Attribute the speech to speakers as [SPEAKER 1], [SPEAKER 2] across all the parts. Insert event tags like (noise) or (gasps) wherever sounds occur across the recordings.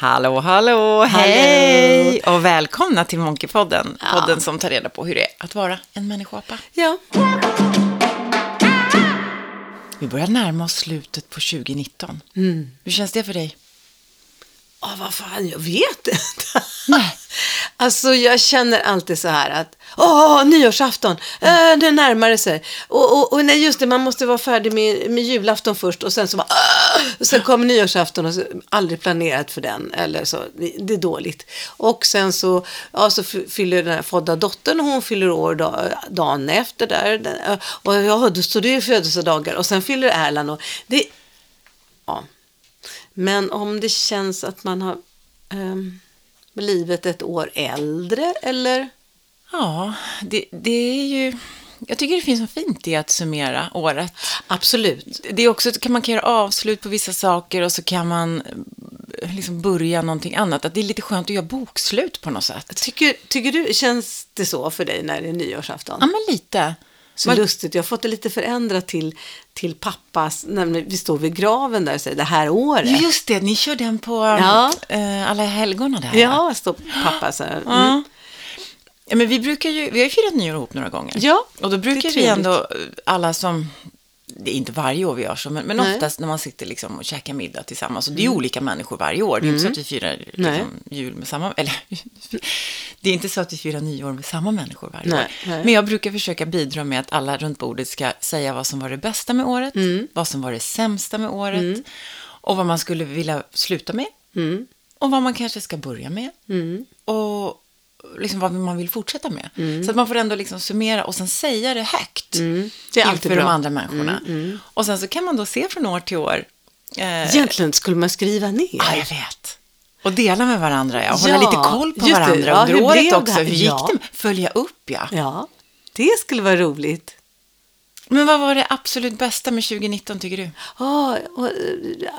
[SPEAKER 1] Hallå, hallå, hej! Och välkomna till Monkeypodden.
[SPEAKER 2] Ja.
[SPEAKER 1] Podden som tar reda på hur det är att vara en människoapa.
[SPEAKER 2] Ja.
[SPEAKER 1] Vi börjar närma oss slutet på 2019.
[SPEAKER 2] Mm.
[SPEAKER 1] Hur känns det för dig?
[SPEAKER 2] Ja, vad fan, jag vet inte. (laughs) Alltså, jag känner alltid så här att, åh, nyårsafton, eh, äh, det närmar det sig. Och, och, och nej, just det, man måste vara färdig med, med julafton först och sen så bara, och sen kommer nyårsafton och så, aldrig planerat för den. Eller så, det, det är dåligt. Och sen så, ja, så fyller den här födda dottern, och hon fyller år dag, dagen efter där. Eh, och ja, då- så det är födelsedagar. Och sen fyller Erland och det, ja. Men om det känns att man har um, blivit ett år äldre eller?
[SPEAKER 1] Ja, det, det är ju... Jag tycker det finns något fint i att summera året.
[SPEAKER 2] Absolut.
[SPEAKER 1] Det är också, kan man kan göra avslut på vissa saker och så kan man eh, liksom börja någonting annat. Att det är lite skönt att göra bokslut på något sätt.
[SPEAKER 2] Tycker, tycker du, känns det så för dig när det är nyårsafton?
[SPEAKER 1] Ja, men lite.
[SPEAKER 2] Så
[SPEAKER 1] Man-
[SPEAKER 2] lustigt, jag har fått det lite förändrat till, till pappas, när vi står vid graven där och säger det här året.
[SPEAKER 1] Just det, ni kör den på
[SPEAKER 2] Ja.
[SPEAKER 1] eh, alla helgona där.
[SPEAKER 2] Ja, står pappa så här. Mm.
[SPEAKER 1] Ja, men vi brukar ju, vi har ju firat nyår ihop några gånger.
[SPEAKER 2] Ja,
[SPEAKER 1] Och då brukar vi ändå, alla som, det är inte varje år vi gör så, men, men
[SPEAKER 2] Nej.
[SPEAKER 1] oftast när man sitter liksom och käkar middag tillsammans. Och det är ju olika människor varje år. Det är inte så att vi firar
[SPEAKER 2] Mm.
[SPEAKER 1] Liksom, jul med samma, eller (laughs) det är inte så att vi firar nyår med samma människor varje
[SPEAKER 2] Nej,
[SPEAKER 1] år.
[SPEAKER 2] nej.
[SPEAKER 1] Men jag brukar försöka bidra med att alla runt bordet ska säga vad som var det bästa med året,
[SPEAKER 2] Mm.
[SPEAKER 1] vad som var det sämsta med året och vad man skulle vilja sluta med
[SPEAKER 2] Mm.
[SPEAKER 1] och vad man kanske ska börja med
[SPEAKER 2] Mm.
[SPEAKER 1] och liksom vad man vill fortsätta med. Så att man får ändå liksom summera och sen säga det högt
[SPEAKER 2] Mm. Det är
[SPEAKER 1] inför de
[SPEAKER 2] bra.
[SPEAKER 1] andra människorna. Och sen så kan man då se från år till år. Eh,
[SPEAKER 2] Egentligen skulle man skriva ner.
[SPEAKER 1] ja, jag vet. Och dela med varandra, ja. Hålla
[SPEAKER 2] Ja,
[SPEAKER 1] lite koll på
[SPEAKER 2] just det.
[SPEAKER 1] varandra
[SPEAKER 2] Ja,
[SPEAKER 1] under året också. Hur gick
[SPEAKER 2] Ja.
[SPEAKER 1] det? Följa upp, ja.
[SPEAKER 2] Ja, det skulle vara roligt.
[SPEAKER 1] Men vad var det absolut bästa med 2019, tycker du?
[SPEAKER 2] Och,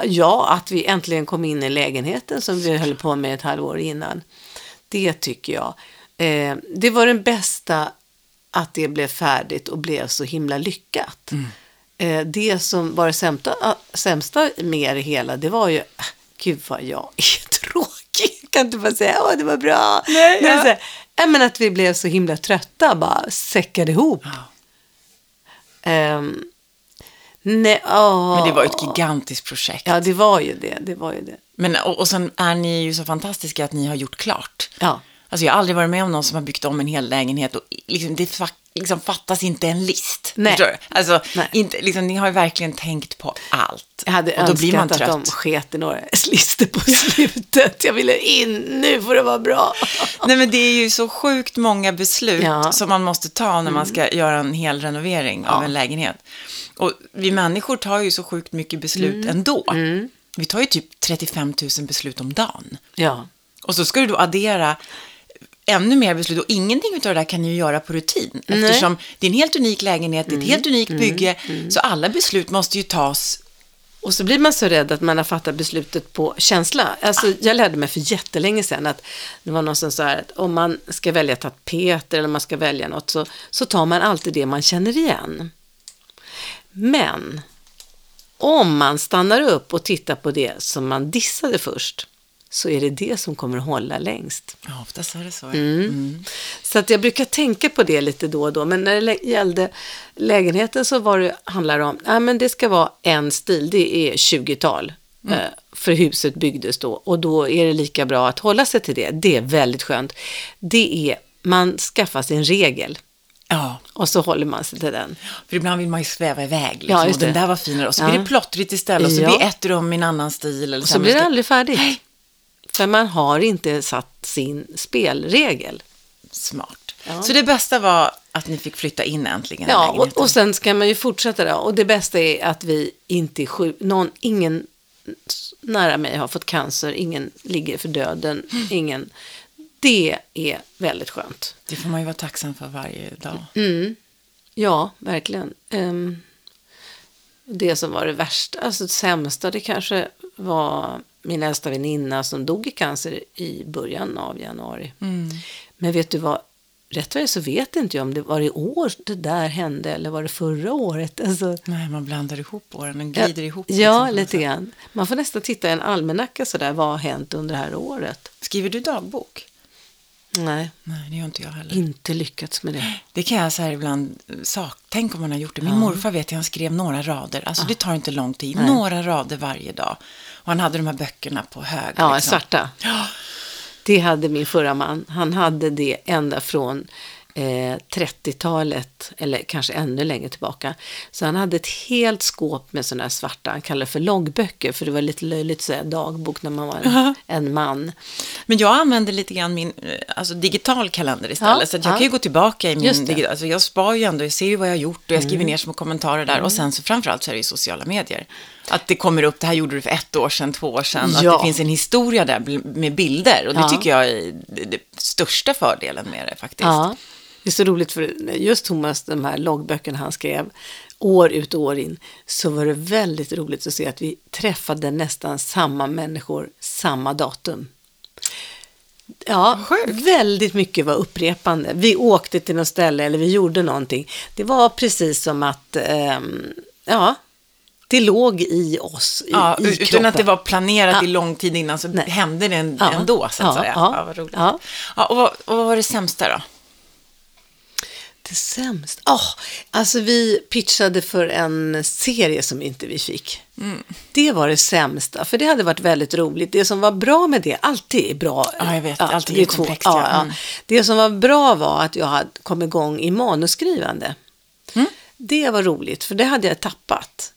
[SPEAKER 2] ja, att vi äntligen kom in i lägenheten som vi höll på med ett halvår innan. Det tycker jag. Eh, det var den bästa att det blev färdigt och blev så himla lyckat. Eh, det som var det sämsta, sämsta med det hela, det var ju, gud vad jag är (laughs) tråkig. Jag kan inte bara säga, åh det var bra.
[SPEAKER 1] Nej,
[SPEAKER 2] Men
[SPEAKER 1] ja.
[SPEAKER 2] så här, ja, men att vi blev så himla trötta, bara säckade ihop. Ehm, nej, åh.
[SPEAKER 1] Men det var ju ett gigantiskt projekt.
[SPEAKER 2] Ja, det var ju det. Det var ju det.
[SPEAKER 1] Men, och, och sen är ni ju så fantastiska att ni har gjort klart.
[SPEAKER 2] Ja.
[SPEAKER 1] Alltså jag har aldrig varit med om någon som har byggt om en hel lägenhet och liksom, det liksom fattas inte en list.
[SPEAKER 2] Nej.
[SPEAKER 1] Förstår du? Alltså,
[SPEAKER 2] Nej.
[SPEAKER 1] inte, liksom, ni har ju verkligen tänkt på allt.
[SPEAKER 2] Jag hade
[SPEAKER 1] och då blir man trött.
[SPEAKER 2] att de sket i några (laughs) listor på slutet. Jag ville in, nu får det vara bra. (laughs)
[SPEAKER 1] Nej, men det är ju så sjukt många beslut
[SPEAKER 2] Ja. Mm.
[SPEAKER 1] som man måste ta när man ska göra en hel renovering av
[SPEAKER 2] Ja.
[SPEAKER 1] en lägenhet. Och vi människor tar ju så sjukt mycket beslut
[SPEAKER 2] Mm.
[SPEAKER 1] ändå. Vi tar ju typ 35 000 beslut om dagen.
[SPEAKER 2] Ja.
[SPEAKER 1] Och så ska du då addera ännu mer beslut och ingenting av det där kan ni ju göra på rutin. Eftersom det är en helt unik lägenhet, det är ett
[SPEAKER 2] Mm.
[SPEAKER 1] helt unikt bygge, så alla beslut måste ju tas.
[SPEAKER 2] Och så blir man så rädd att man har fattat beslutet på känsla. Alltså, jag lärde mig för jättelänge sedan att det var någon som sa att om man ska välja tapeter eller man ska välja något så, så tar man alltid det man känner igen. Men om man stannar upp och tittar på det som man dissade först så är det det som kommer att hålla längst.
[SPEAKER 1] Ja, oftast är det så.
[SPEAKER 2] Mm. Så att jag brukar tänka på det lite då och då. Men när det gällde lägenheten så var det, handlar det om, ja men det ska vara en stil, det är 20-tal. eh, För huset byggdes då och då är det lika bra att hålla sig till det. Det är väldigt skönt. Det är, man skaffar sig en regel
[SPEAKER 1] Ja,
[SPEAKER 2] och så håller man sig till den.
[SPEAKER 1] för ibland vill man ju sväva iväg. Liksom,
[SPEAKER 2] Ja,
[SPEAKER 1] och den där var finare. Och så
[SPEAKER 2] Ja.
[SPEAKER 1] blir det plottrigt istället. Och så
[SPEAKER 2] Ja.
[SPEAKER 1] blir ett rum i en annan stil. Eller
[SPEAKER 2] Och
[SPEAKER 1] så
[SPEAKER 2] blir det aldrig färdigt. För man har inte satt sin spelregel.
[SPEAKER 1] Smart.
[SPEAKER 2] Ja.
[SPEAKER 1] Så det bästa var att ni fick flytta in äntligen
[SPEAKER 2] Ja, och, och sen ska man ju fortsätta då. Och det bästa är att vi inte är sjuka. Någon, ingen nära mig har fått cancer, ingen ligger för döden, (sniffs) ingen. Det är väldigt skönt.
[SPEAKER 1] Det får man ju vara tacksam för varje dag.
[SPEAKER 2] Mm. Ja, verkligen. Ehm, det som var det värsta, alltså det sämsta, det kanske var min äldsta väninna som dog i cancer i början av januari. Men vet du vad rätt vad så vet inte jag om det var i år det där hände eller var det förra året. Alltså,
[SPEAKER 1] Nej, man blandar ihop åren, den glider ihop.
[SPEAKER 2] ja,
[SPEAKER 1] liksom,
[SPEAKER 2] lite grann. Man får nästan titta i en almanacka sådär, vad har hänt under det här året?
[SPEAKER 1] Skriver du dagbok?
[SPEAKER 2] Nej,
[SPEAKER 1] Nej, det gör inte jag heller.
[SPEAKER 2] inte lyckats med det.
[SPEAKER 1] Det kan jag så här ibland, sak, tänk om man har gjort det. Min morfar vet jag, han skrev några rader. Alltså det tar inte lång tid. Några rader varje dag. Och han hade de här böckerna på hög.
[SPEAKER 2] Ja,
[SPEAKER 1] liksom.
[SPEAKER 2] svarta.
[SPEAKER 1] Ja,
[SPEAKER 2] Det hade min förra man. Han hade det ända från eh, 30-talet, eller kanske ännu längre tillbaka. Så han hade ett helt skåp med sådana här svarta, han kallade det för loggböcker, för det var lite löjligt att säga dagbok när man var en, en man.
[SPEAKER 1] Men jag använder lite grann min eh, alltså, digital kalender istället.
[SPEAKER 2] Ja,
[SPEAKER 1] så att jag
[SPEAKER 2] ja.
[SPEAKER 1] kan ju gå tillbaka i min digital... Alltså, jag spar ju ändå, jag ser ju vad jag har gjort och jag skriver
[SPEAKER 2] Mm.
[SPEAKER 1] ner små kommentarer där. Och sen så framförallt så är det ju sociala medier. Att det kommer upp, det här gjorde du för ett år sedan, två år sedan. Att
[SPEAKER 2] Ja.
[SPEAKER 1] det finns en historia där med bilder. Och det
[SPEAKER 2] Ja.
[SPEAKER 1] tycker jag är det största fördelen med det faktiskt.
[SPEAKER 2] Ja, det är så roligt för just Thomas, de här loggböckerna han skrev år ut och år in, så var det väldigt roligt att se att vi träffade nästan samma människor samma datum. Ja,
[SPEAKER 1] Sjukt.
[SPEAKER 2] väldigt mycket var upprepande. Vi åkte till något ställe eller vi gjorde någonting. Det var precis som att, ehm, ja, det låg i oss, i,
[SPEAKER 1] Ja,
[SPEAKER 2] i
[SPEAKER 1] utan
[SPEAKER 2] kroppen.
[SPEAKER 1] att det var planerat
[SPEAKER 2] Ja.
[SPEAKER 1] i lång tid innan så
[SPEAKER 2] Nej.
[SPEAKER 1] hände det ändå, så att
[SPEAKER 2] Ja,
[SPEAKER 1] säga.
[SPEAKER 2] ja,
[SPEAKER 1] Ja, vad roligt.
[SPEAKER 2] Ja,
[SPEAKER 1] och, vad, och vad var det sämsta då?
[SPEAKER 2] Det sämsta? Oh, alltså vi pitchade för en serie som inte vi fick.
[SPEAKER 1] Mm.
[SPEAKER 2] Det var det sämsta, för det hade varit väldigt roligt. Det som var bra med det, alltid är bra.
[SPEAKER 1] Ja, jag vet. Allting
[SPEAKER 2] det
[SPEAKER 1] är komplext,
[SPEAKER 2] Ja,
[SPEAKER 1] ja.
[SPEAKER 2] ja.
[SPEAKER 1] Mm.
[SPEAKER 2] Det som var bra var att jag kom igång i manusskrivande.
[SPEAKER 1] Mm.
[SPEAKER 2] Det var roligt, för det hade jag tappat.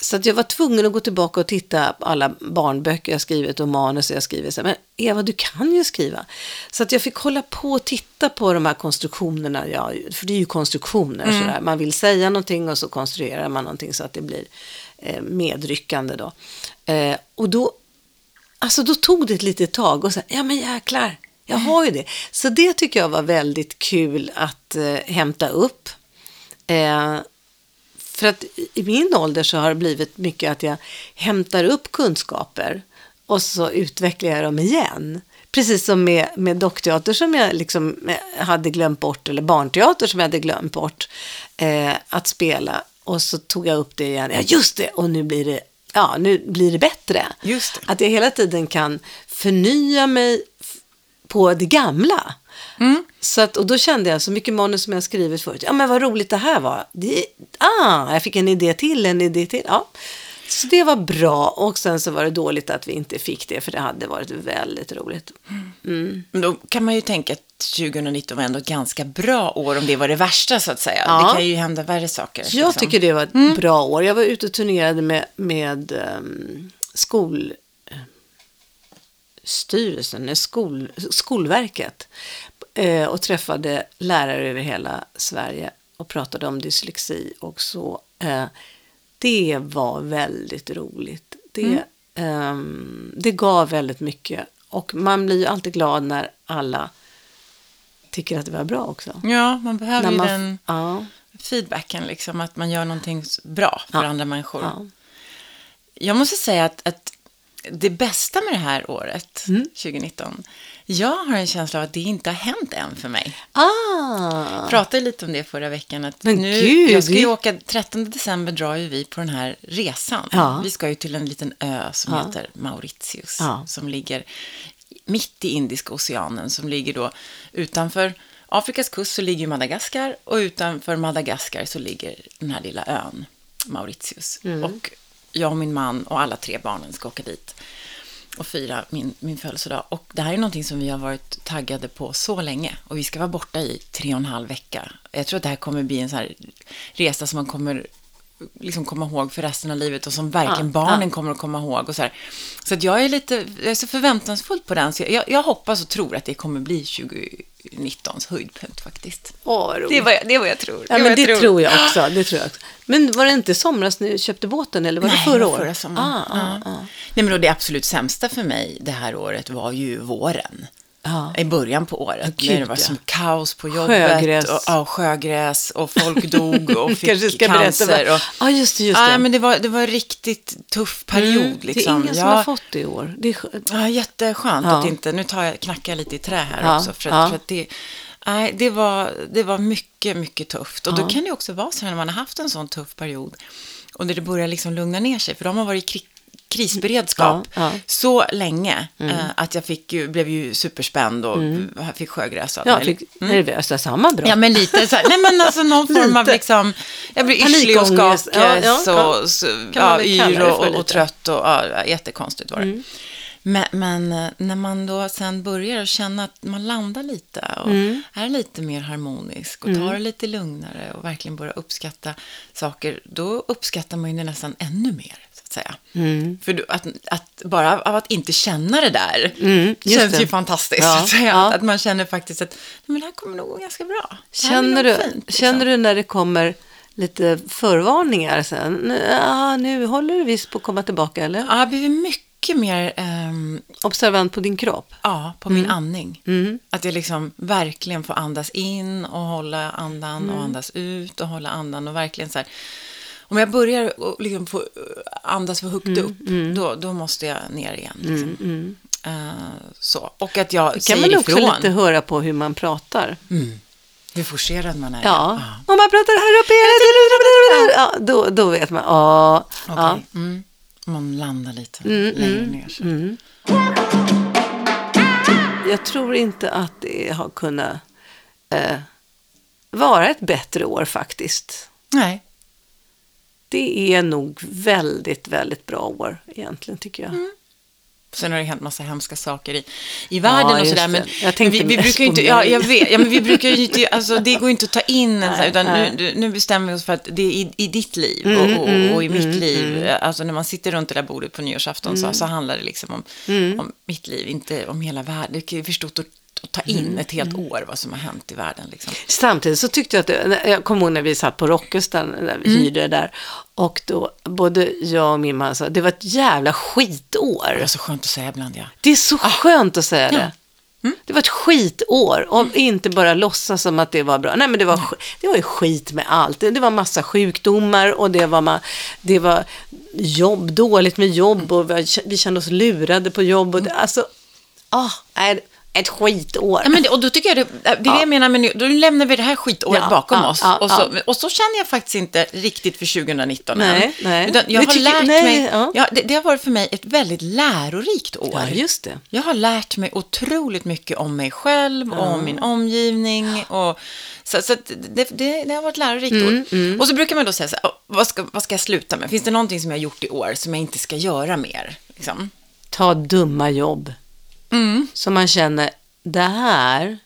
[SPEAKER 2] Så att jag var tvungen att gå tillbaka och titta på alla barnböcker jag skrivit och manus jag skrivit. Men Eva, du kan ju skriva. Så att jag fick hålla på och titta på de här konstruktionerna. Ja, för det är ju konstruktioner. Sådär. Man vill säga någonting och så konstruerar man någonting så att det blir eh, medryckande. Då. Eh, och då, alltså då tog det ett litet tag och så, ja men jäklar, jag har ju det. Så det tycker jag var väldigt kul att eh, hämta upp. Eh, för att i min ålder så har det blivit mycket att jag hämtar upp kunskaper och så utvecklar jag dem igen. Precis som med, med dockteater som jag liksom eh, hade glömt bort, eller barnteater som jag hade glömt bort eh, att spela. Och så tog jag upp det igen. Ja, just det! Och nu blir det, ja, nu blir det bättre.
[SPEAKER 1] Just det.
[SPEAKER 2] Att jag hela tiden kan förnya mig på det gamla. Så att, och då kände jag så mycket manus som jag skrivit förut. Ja, men vad roligt det här var. Det, ah, jag fick en idé till, en idé till. Ja. Så det var bra. Och sen så var det dåligt att vi inte fick det, för det hade varit väldigt roligt.
[SPEAKER 1] Men Då kan man ju tänka att 2019 var ändå ett ganska bra år om det var det värsta så att säga.
[SPEAKER 2] Ja.
[SPEAKER 1] Det kan ju hända värre saker.
[SPEAKER 2] Jag
[SPEAKER 1] liksom.
[SPEAKER 2] tycker det var ett bra år. Jag var ute och turnerade med, med um, skol... Styrelsen, nej, skol, Skolverket eh, och träffade lärare över hela Sverige och pratade om dyslexi och så. Eh, det var väldigt roligt. Det, ehm, det gav väldigt mycket och man blir ju alltid glad när alla tycker att det var bra också.
[SPEAKER 1] Ja, man behöver
[SPEAKER 2] När
[SPEAKER 1] ju
[SPEAKER 2] man,
[SPEAKER 1] den
[SPEAKER 2] ja,
[SPEAKER 1] feedbacken, liksom, att man gör någonting bra för
[SPEAKER 2] Ja.
[SPEAKER 1] andra människor.
[SPEAKER 2] ja.
[SPEAKER 1] Jag måste säga att, att det bästa med det här året,
[SPEAKER 2] Mm.
[SPEAKER 1] 2019, jag har en känsla av att det inte har hänt än för mig.
[SPEAKER 2] Ah,
[SPEAKER 1] Jag pratade lite om det förra veckan. Att
[SPEAKER 2] Men
[SPEAKER 1] nu,
[SPEAKER 2] gud,
[SPEAKER 1] jag ska ju åka, 13 december drar ju vi på den här resan.
[SPEAKER 2] Ja.
[SPEAKER 1] Vi ska ju till en liten ö som
[SPEAKER 2] Ja.
[SPEAKER 1] heter Mauritius.
[SPEAKER 2] Ja.
[SPEAKER 1] Som ligger mitt i Indiska oceanen. Som ligger då utanför Afrikas kust så ligger Madagaskar. Och utanför Madagaskar så ligger den här lilla ön Mauritius.
[SPEAKER 2] Mm.
[SPEAKER 1] Och jag och min man och alla tre barnen ska åka dit och fira min, min födelsedag. Och det här är någonting som vi har varit taggade på så länge. Och vi ska vara borta i tre och en halv vecka. Jag tror att det här kommer bli en sån här resa som man kommer liksom komma ihåg för resten av livet och som verkligen
[SPEAKER 2] Ja,
[SPEAKER 1] barnen
[SPEAKER 2] ja.
[SPEAKER 1] kommer att komma ihåg. Och så här. så att jag är lite jag är så förväntansfull på den. Så jag, jag hoppas och tror att det kommer bli 2019s höjdpunkt faktiskt.
[SPEAKER 2] Åh.
[SPEAKER 1] Det är vad jag, det är vad jag tror.
[SPEAKER 2] Ja,
[SPEAKER 1] är
[SPEAKER 2] men det
[SPEAKER 1] jag
[SPEAKER 2] tror. jag också. Det tror jag också. Men var det inte somras ni köpte båten eller var det
[SPEAKER 1] Nej,
[SPEAKER 2] förra
[SPEAKER 1] det
[SPEAKER 2] året?
[SPEAKER 1] förra sommaren.
[SPEAKER 2] Ah, ah, ah.
[SPEAKER 1] Nej, men då det absolut sämsta för mig det här året var ju våren.
[SPEAKER 2] Ja.
[SPEAKER 1] I början på året.
[SPEAKER 2] Gud,
[SPEAKER 1] när det var
[SPEAKER 2] ja.
[SPEAKER 1] som kaos på jobbet.
[SPEAKER 2] Sjögräs.
[SPEAKER 1] Och, ja, sjögräs och folk (laughs) dog och fick
[SPEAKER 2] Kanske ska
[SPEAKER 1] cancer.
[SPEAKER 2] berätta.
[SPEAKER 1] och,
[SPEAKER 2] Ja, just det. Just
[SPEAKER 1] ja,
[SPEAKER 2] det.
[SPEAKER 1] men det var, det var en riktigt tuff period.
[SPEAKER 2] Mm,
[SPEAKER 1] liksom.
[SPEAKER 2] Det är ingen som
[SPEAKER 1] ja,
[SPEAKER 2] har fått det i år. Det är skö-
[SPEAKER 1] Ja, jätteskönt
[SPEAKER 2] Ja.
[SPEAKER 1] att inte, nu tar jag, knackar jag lite i trä här
[SPEAKER 2] Ja,
[SPEAKER 1] också. För att,
[SPEAKER 2] ja.
[SPEAKER 1] för att det, Nej, det var, det var mycket, mycket tufft. Och
[SPEAKER 2] Ja.
[SPEAKER 1] då kan det också vara så här när man har haft en sån tuff period och när det börjar liksom lugna ner sig, för de har varit i kri- krisberedskap
[SPEAKER 2] Ja, ja.
[SPEAKER 1] så länge eh, att jag fick ju, blev ju superspänd och fick sjögräs
[SPEAKER 2] Ja, fick nervösa, samma bra.
[SPEAKER 1] Ja, men lite så här, nej men alltså någon form av liksom, jag blir yrslig och skakig
[SPEAKER 2] Ja, ja,
[SPEAKER 1] och så, ja, yr och, och.
[SPEAKER 2] Mm.
[SPEAKER 1] och trött och ja, jättekonstigt var det. Men, men eh, när man då sen börjar känna att man landar lite och
[SPEAKER 2] Mm.
[SPEAKER 1] är lite mer harmonisk och tar det lite lugnare och verkligen börjar uppskatta saker, då uppskattar man ju det nästan ännu mer, att säga.
[SPEAKER 2] Mm.
[SPEAKER 1] För att, att bara av att inte känna det där
[SPEAKER 2] Mm,
[SPEAKER 1] känns
[SPEAKER 2] det.
[SPEAKER 1] ju fantastiskt.
[SPEAKER 2] Ja, (laughs)
[SPEAKER 1] att,
[SPEAKER 2] ja.
[SPEAKER 1] att man känner faktiskt att men det här kommer nog gå ganska bra.
[SPEAKER 2] Känner du,
[SPEAKER 1] fint, liksom.
[SPEAKER 2] känner du när det kommer lite förvarningar sen? Ja, nu håller du visst på att komma tillbaka, eller?
[SPEAKER 1] Ja, jag blivit mycket mer ehm,
[SPEAKER 2] Observant på din kropp?
[SPEAKER 1] ja, på min andning.
[SPEAKER 2] Mm.
[SPEAKER 1] Att jag liksom verkligen får andas in och hålla andan
[SPEAKER 2] Mm.
[SPEAKER 1] och andas ut och hålla andan och verkligen så här. Om jag börjar liksom få eh, andas för högt
[SPEAKER 2] Mm,
[SPEAKER 1] upp, Då, då måste jag ner igen. Liksom. Eh, så. Och att jag
[SPEAKER 2] kan
[SPEAKER 1] säger
[SPEAKER 2] man också
[SPEAKER 1] ifrån.
[SPEAKER 2] lite höra på hur man pratar.
[SPEAKER 1] Hur forcerad man är.
[SPEAKER 2] Ja, om man pratar här uppe hela tiden, då, då vet man. Ja,
[SPEAKER 1] Okej.
[SPEAKER 2] ja.
[SPEAKER 1] Mm. Man landar lite
[SPEAKER 2] Mm,
[SPEAKER 1] längre ner. Så.
[SPEAKER 2] Jag tror inte att det har kunnat eh, vara ett bättre år faktiskt.
[SPEAKER 1] Nej.
[SPEAKER 2] Det är nog väldigt, väldigt bra år egentligen tycker jag.
[SPEAKER 1] Mm. Sen har det hänt massa hemska saker i, i världen och
[SPEAKER 2] just
[SPEAKER 1] sådär. Men, vi, vi brukar ju inte, ja, jag vet, ja, men vi brukar ju inte, alltså det går inte att ta in en så här,
[SPEAKER 2] Nej,
[SPEAKER 1] utan
[SPEAKER 2] nej.
[SPEAKER 1] nu, nu bestämmer vi oss för att det är i, i ditt liv
[SPEAKER 2] Mm,
[SPEAKER 1] och, och, och i mitt liv. Alltså när man sitter runt det där bordet på nyårsafton
[SPEAKER 2] Mm.
[SPEAKER 1] så, så handlar det liksom om, om mitt liv, inte om hela världen. Det kan ju förstått att, att ta in
[SPEAKER 2] Mm,
[SPEAKER 1] ett helt år vad som har hänt i världen. Liksom.
[SPEAKER 2] Samtidigt så tyckte jag att, det, jag kommer ihåg när vi satt på Rockestan, när vi
[SPEAKER 1] Mm.
[SPEAKER 2] hyrde där, och då både jag och min man sa, det var ett jävla skitår.
[SPEAKER 1] Det är så skönt att säga ibland, ja.
[SPEAKER 2] Det är så skönt att säga det.
[SPEAKER 1] Mm.
[SPEAKER 2] Det var ett skitår och inte bara låtsas som att det var bra. Nej, men det var, det var ju skit med allt. Det, var massa sjukdomar och det var, ma- det var jobb, dåligt med jobb och vi, vi kände oss lurade på jobb. Och det, alltså, ah, nej, ett skitår.
[SPEAKER 1] Ja, men det, och då tycker jag det, det är det
[SPEAKER 2] Ja.
[SPEAKER 1] jag menar med nu, då lämnar vi det här skitåret
[SPEAKER 2] Ja,
[SPEAKER 1] bakom
[SPEAKER 2] ja,
[SPEAKER 1] oss. och, så, och så känner jag faktiskt inte riktigt för 2019
[SPEAKER 2] Nej,
[SPEAKER 1] än.
[SPEAKER 2] nej.
[SPEAKER 1] Utan jag
[SPEAKER 2] Det
[SPEAKER 1] har
[SPEAKER 2] tycker-
[SPEAKER 1] lärt
[SPEAKER 2] nej,
[SPEAKER 1] mig,
[SPEAKER 2] ja.
[SPEAKER 1] det, det har varit för mig ett väldigt lärorikt år.
[SPEAKER 2] just det.
[SPEAKER 1] Jag har lärt mig otroligt mycket om mig själv och om min omgivning. Och, så så det, det, det har varit lärorikt
[SPEAKER 2] Mm,
[SPEAKER 1] år. Och så brukar man då säga så här, "Åh, vad ska, vad ska jag sluta med? Finns det någonting som jag har gjort i år som jag inte ska göra mer? Liksom?
[SPEAKER 2] Ta dumma jobb.
[SPEAKER 1] Mm.
[SPEAKER 2] Så man känner, det här,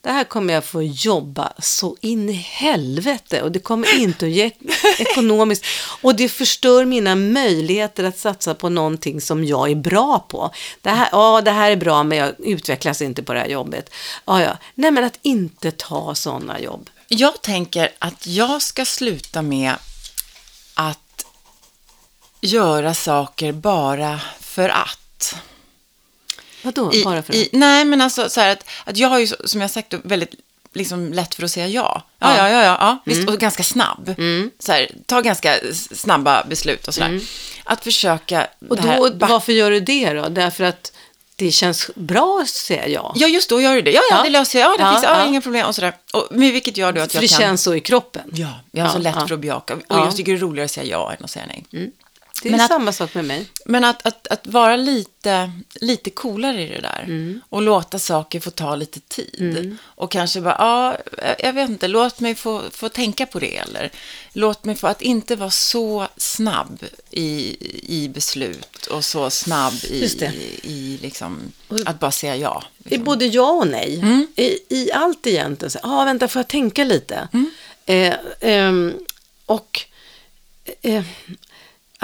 [SPEAKER 2] det här kommer jag få jobba så in i helvete och det kommer inte att ge (laughs) ekonomiskt. Och det förstör mina möjligheter att satsa på någonting som jag är bra på. Det här, ja, det här är bra men jag utvecklas inte på det här jobbet. Ja, ja. Nej, men att inte ta sådana jobb.
[SPEAKER 1] Jag tänker att jag ska sluta med att göra saker bara för att.
[SPEAKER 2] Vadå,
[SPEAKER 1] I,
[SPEAKER 2] bara för
[SPEAKER 1] i,
[SPEAKER 2] det?
[SPEAKER 1] nej, men alltså så här att, att jag har ju, som jag sagt, väldigt liksom lätt för att säga ja. Ja,
[SPEAKER 2] Ja.
[SPEAKER 1] ja, ja, ja. Visst, och ganska snabb. Så här, ta ganska snabba beslut och sådär. Att försöka...
[SPEAKER 2] Och
[SPEAKER 1] det
[SPEAKER 2] då, varför gör du det då? Därför att det känns bra att säga ja.
[SPEAKER 1] Ja, just då gör du det. Ja, ja,
[SPEAKER 2] Ja.
[SPEAKER 1] det löser jag. Ja, det
[SPEAKER 2] Ja,
[SPEAKER 1] finns ja, inga problem och sådär. Och, men vilket gör då att
[SPEAKER 2] För
[SPEAKER 1] jag
[SPEAKER 2] det
[SPEAKER 1] kan...
[SPEAKER 2] känns så i kroppen.
[SPEAKER 1] Ja, jag har så lätt för att bejaka. Och
[SPEAKER 2] Ja.
[SPEAKER 1] jag tycker det är roligare att säga ja än att säga nej.
[SPEAKER 2] Det är
[SPEAKER 1] Men att-
[SPEAKER 2] samma sak med mig.
[SPEAKER 1] Men att, att, att vara lite, lite coolare i det där
[SPEAKER 2] Mm.
[SPEAKER 1] och låta saker få ta lite tid. Och kanske bara, ja, jag vet inte, låt mig få, få tänka på det. Eller låt mig få, att inte vara så snabb i, i beslut och så snabb i,
[SPEAKER 2] det.
[SPEAKER 1] i, i liksom, att bara säga ja. Liksom.
[SPEAKER 2] både ja och nej.
[SPEAKER 1] Mm.
[SPEAKER 2] I, I allt egentligen. Så, ah, vänta, får jag tänka lite? Eh, ehm, och eh,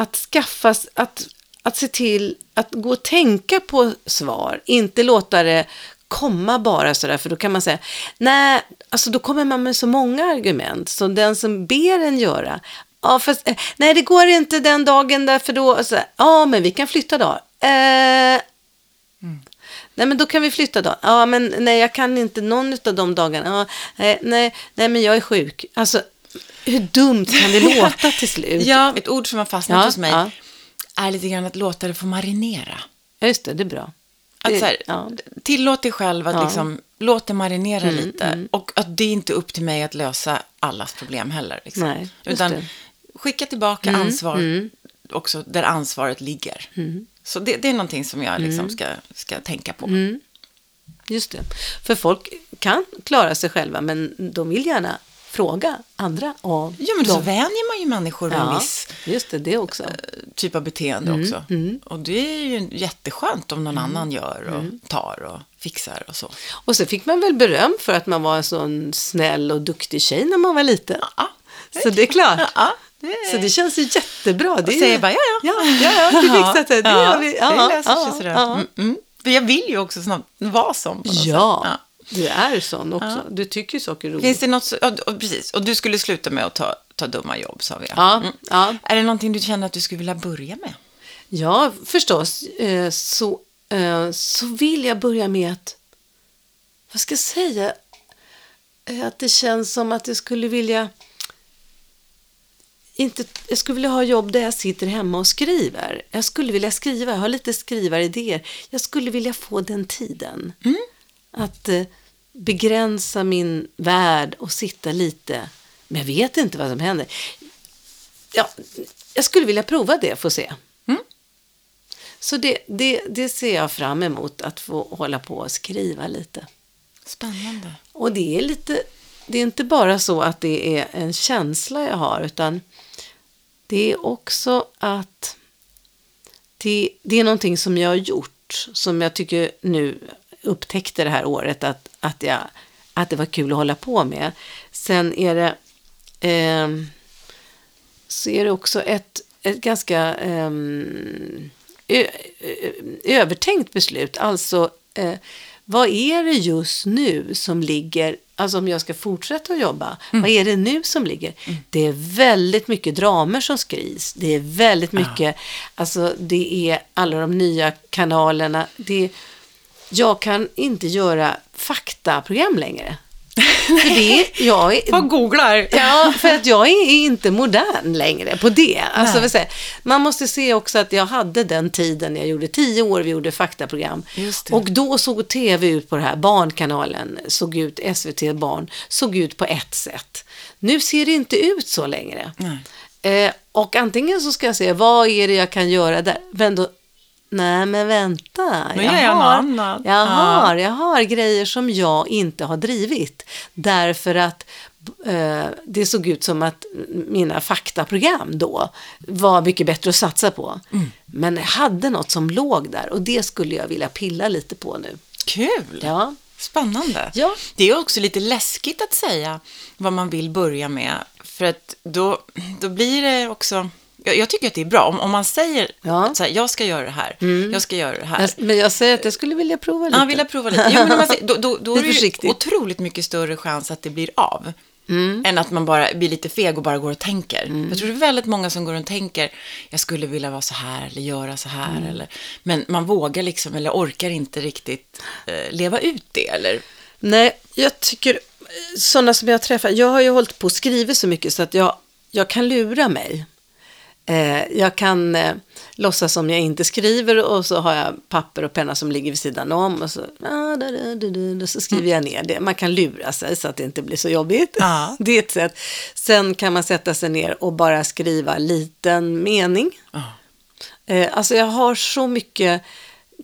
[SPEAKER 2] att skaffa, att, att se till att gå och tänka på svar. Inte låta det komma bara sådär, för då kan man säga, nej, alltså då kommer man med så många argument. Så den som ber en göra, ja, fast, eh, nej, det går inte den dagen därför då, så, ja, men vi kan flytta då. Eh, Nej, men då kan vi flytta då. Ja, men nej, jag kan inte någon av de dagarna. Ja, nej, nej, nej, men jag är sjuk. Alltså, hur dumt kan det (laughs) låta till slut?
[SPEAKER 1] Ja, ett ord som har fastnat
[SPEAKER 2] Ja,
[SPEAKER 1] hos mig
[SPEAKER 2] ja.
[SPEAKER 1] är lite grann att låta det få marinera.
[SPEAKER 2] Ja, just det, det är bra.
[SPEAKER 1] Att så här,
[SPEAKER 2] ja.
[SPEAKER 1] Tillåt dig själv att
[SPEAKER 2] Ja.
[SPEAKER 1] liksom låt det marinera
[SPEAKER 2] Mm,
[SPEAKER 1] lite. Och att det är inte upp till mig att lösa allas problem heller. Liksom.
[SPEAKER 2] Nej,
[SPEAKER 1] Utan
[SPEAKER 2] det. Mm,
[SPEAKER 1] skicka tillbaka ansvar också där ansvaret ligger.
[SPEAKER 2] Mm.
[SPEAKER 1] Så det, det är någonting som jag liksom ska, ska tänka på.
[SPEAKER 2] Mm. Just det. För folk kan klara sig själva, men de vill gärna fråga andra om
[SPEAKER 1] Ja, men så
[SPEAKER 2] dem.
[SPEAKER 1] vänjer man ju människor med en
[SPEAKER 2] Ja,
[SPEAKER 1] viss
[SPEAKER 2] just det, det också.
[SPEAKER 1] typ av beteende
[SPEAKER 2] Mm,
[SPEAKER 1] också. Och det är ju jätteskönt om någon annan gör och tar och fixar och så.
[SPEAKER 2] Och så fick man väl beröm för att man var en sån snäll och duktig tjej när man var liten.
[SPEAKER 1] Ja,
[SPEAKER 2] Så det är klart.
[SPEAKER 1] ja det är...
[SPEAKER 2] Så det känns ju jättebra. Det
[SPEAKER 1] och säger bara, ja, ja.
[SPEAKER 2] Ja, ja, ja, det. Det gör vi. Ja,
[SPEAKER 1] det löser sig
[SPEAKER 2] ja,
[SPEAKER 1] sådär.
[SPEAKER 2] ja.
[SPEAKER 1] Mm, mm. Jag vill ju också snabbt vara sån på något
[SPEAKER 2] Ja,
[SPEAKER 1] sätt.
[SPEAKER 2] Du är sån också. Du tycker saker är roligt.
[SPEAKER 1] Finns det något, så- ja, och precis, och du skulle sluta med att ta, ta dumma jobb, sa vi.
[SPEAKER 2] Ja,
[SPEAKER 1] Mm.
[SPEAKER 2] ja.
[SPEAKER 1] Är det någonting du känner att du skulle vilja börja med?
[SPEAKER 2] Ja, förstås. Eh, Så, eh, så vill jag börja med att, vad ska jag säga, Eh, att det känns som att jag skulle vilja, inte, jag skulle vilja ha jobb där jag sitter hemma och skriver. Jag skulle vilja skriva, jag har lite skrivaridéer. Jag skulle vilja få den tiden. Att eh, begränsa min värld och sitta lite, men jag vet inte vad som händer. Ja, jag skulle vilja prova det, få se. Så det, det, det ser jag fram emot, att få hålla på och skriva lite.
[SPEAKER 1] Spännande.
[SPEAKER 2] Och det är lite, det är inte bara så att det är en känsla jag har, utan det är också att det, det är någonting som jag har gjort, som jag tycker nu upptäckte det här året att, att, jag, att det var kul att hålla på med. Sen är det, ehm, så är det också ett, ett ganska ehm, ö, ö, övertänkt beslut. Alltså, eh, vad är det just nu som ligger, alltså om jag ska fortsätta att jobba, vad är det nu som ligger? Det är väldigt mycket dramer som skrivs. Det är väldigt mycket, alltså det är alla de nya kanalerna. Det, jag kan inte göra faktaprogram längre. För det, jag är, (laughs)
[SPEAKER 1] Vad googlar?
[SPEAKER 2] Ja, för att jag är inte modern längre på det. Alltså, säga, man måste se också att jag hade den tiden, jag gjorde tio år, vi gjorde faktaprogram. Och då såg tv ut på det här, Barnkanalen såg ut, SVT Barn, såg ut på ett sätt. Nu ser det inte ut så längre. Eh, och antingen så ska jag se, vad är det jag kan göra där? Men då, nej men vänta.
[SPEAKER 1] Gör jag något annat.
[SPEAKER 2] Jag
[SPEAKER 1] Ja.
[SPEAKER 2] har, jag har grejer som jag inte har drivit. Därför att eh, det såg ut som att mina faktaprogram då var mycket bättre att satsa på.
[SPEAKER 1] Mm.
[SPEAKER 2] Men jag hade något som låg där och det skulle jag vilja pilla lite på nu.
[SPEAKER 1] Kul!
[SPEAKER 2] Ja,
[SPEAKER 1] Spännande.
[SPEAKER 2] Ja.
[SPEAKER 1] Det är också lite läskigt att säga vad man vill börja med. För att då, då blir det också... Jag, jag tycker att det är bra. Om, om man säger
[SPEAKER 2] Ja. Mm.
[SPEAKER 1] så här, jag ska göra det här, jag ska göra det här.
[SPEAKER 2] Men jag säger att jag skulle vilja prova lite.
[SPEAKER 1] Ja, vill jag prova lite. Jo, men man säger, då, då, då (laughs) är det ju otroligt mycket större chans att det blir av.
[SPEAKER 2] Mm.
[SPEAKER 1] Än att man bara blir lite feg och bara går och tänker. Jag tror det är väldigt många som går och tänker, jag skulle vilja vara så här eller göra så här.
[SPEAKER 2] Mm.
[SPEAKER 1] Eller, men man vågar liksom, eller orkar inte riktigt eh, leva ut det. Eller,
[SPEAKER 2] Nej, jag tycker, sådana som jag träffar, jag har ju hållit på och skrivit så mycket så att jag, jag kan lura mig. Eh, jag kan eh, låtsas som jag inte skriver och så har jag papper och penna som ligger vid sidan om och så, ah, da, da, da, så skriver jag ner det. Man kan lura sig så att det inte blir så jobbigt.
[SPEAKER 1] Ja. (laughs)
[SPEAKER 2] Det är ett sätt. Sen kan man sätta sig ner och bara skriva liten mening.
[SPEAKER 1] Ja.
[SPEAKER 2] Eh, alltså jag har så mycket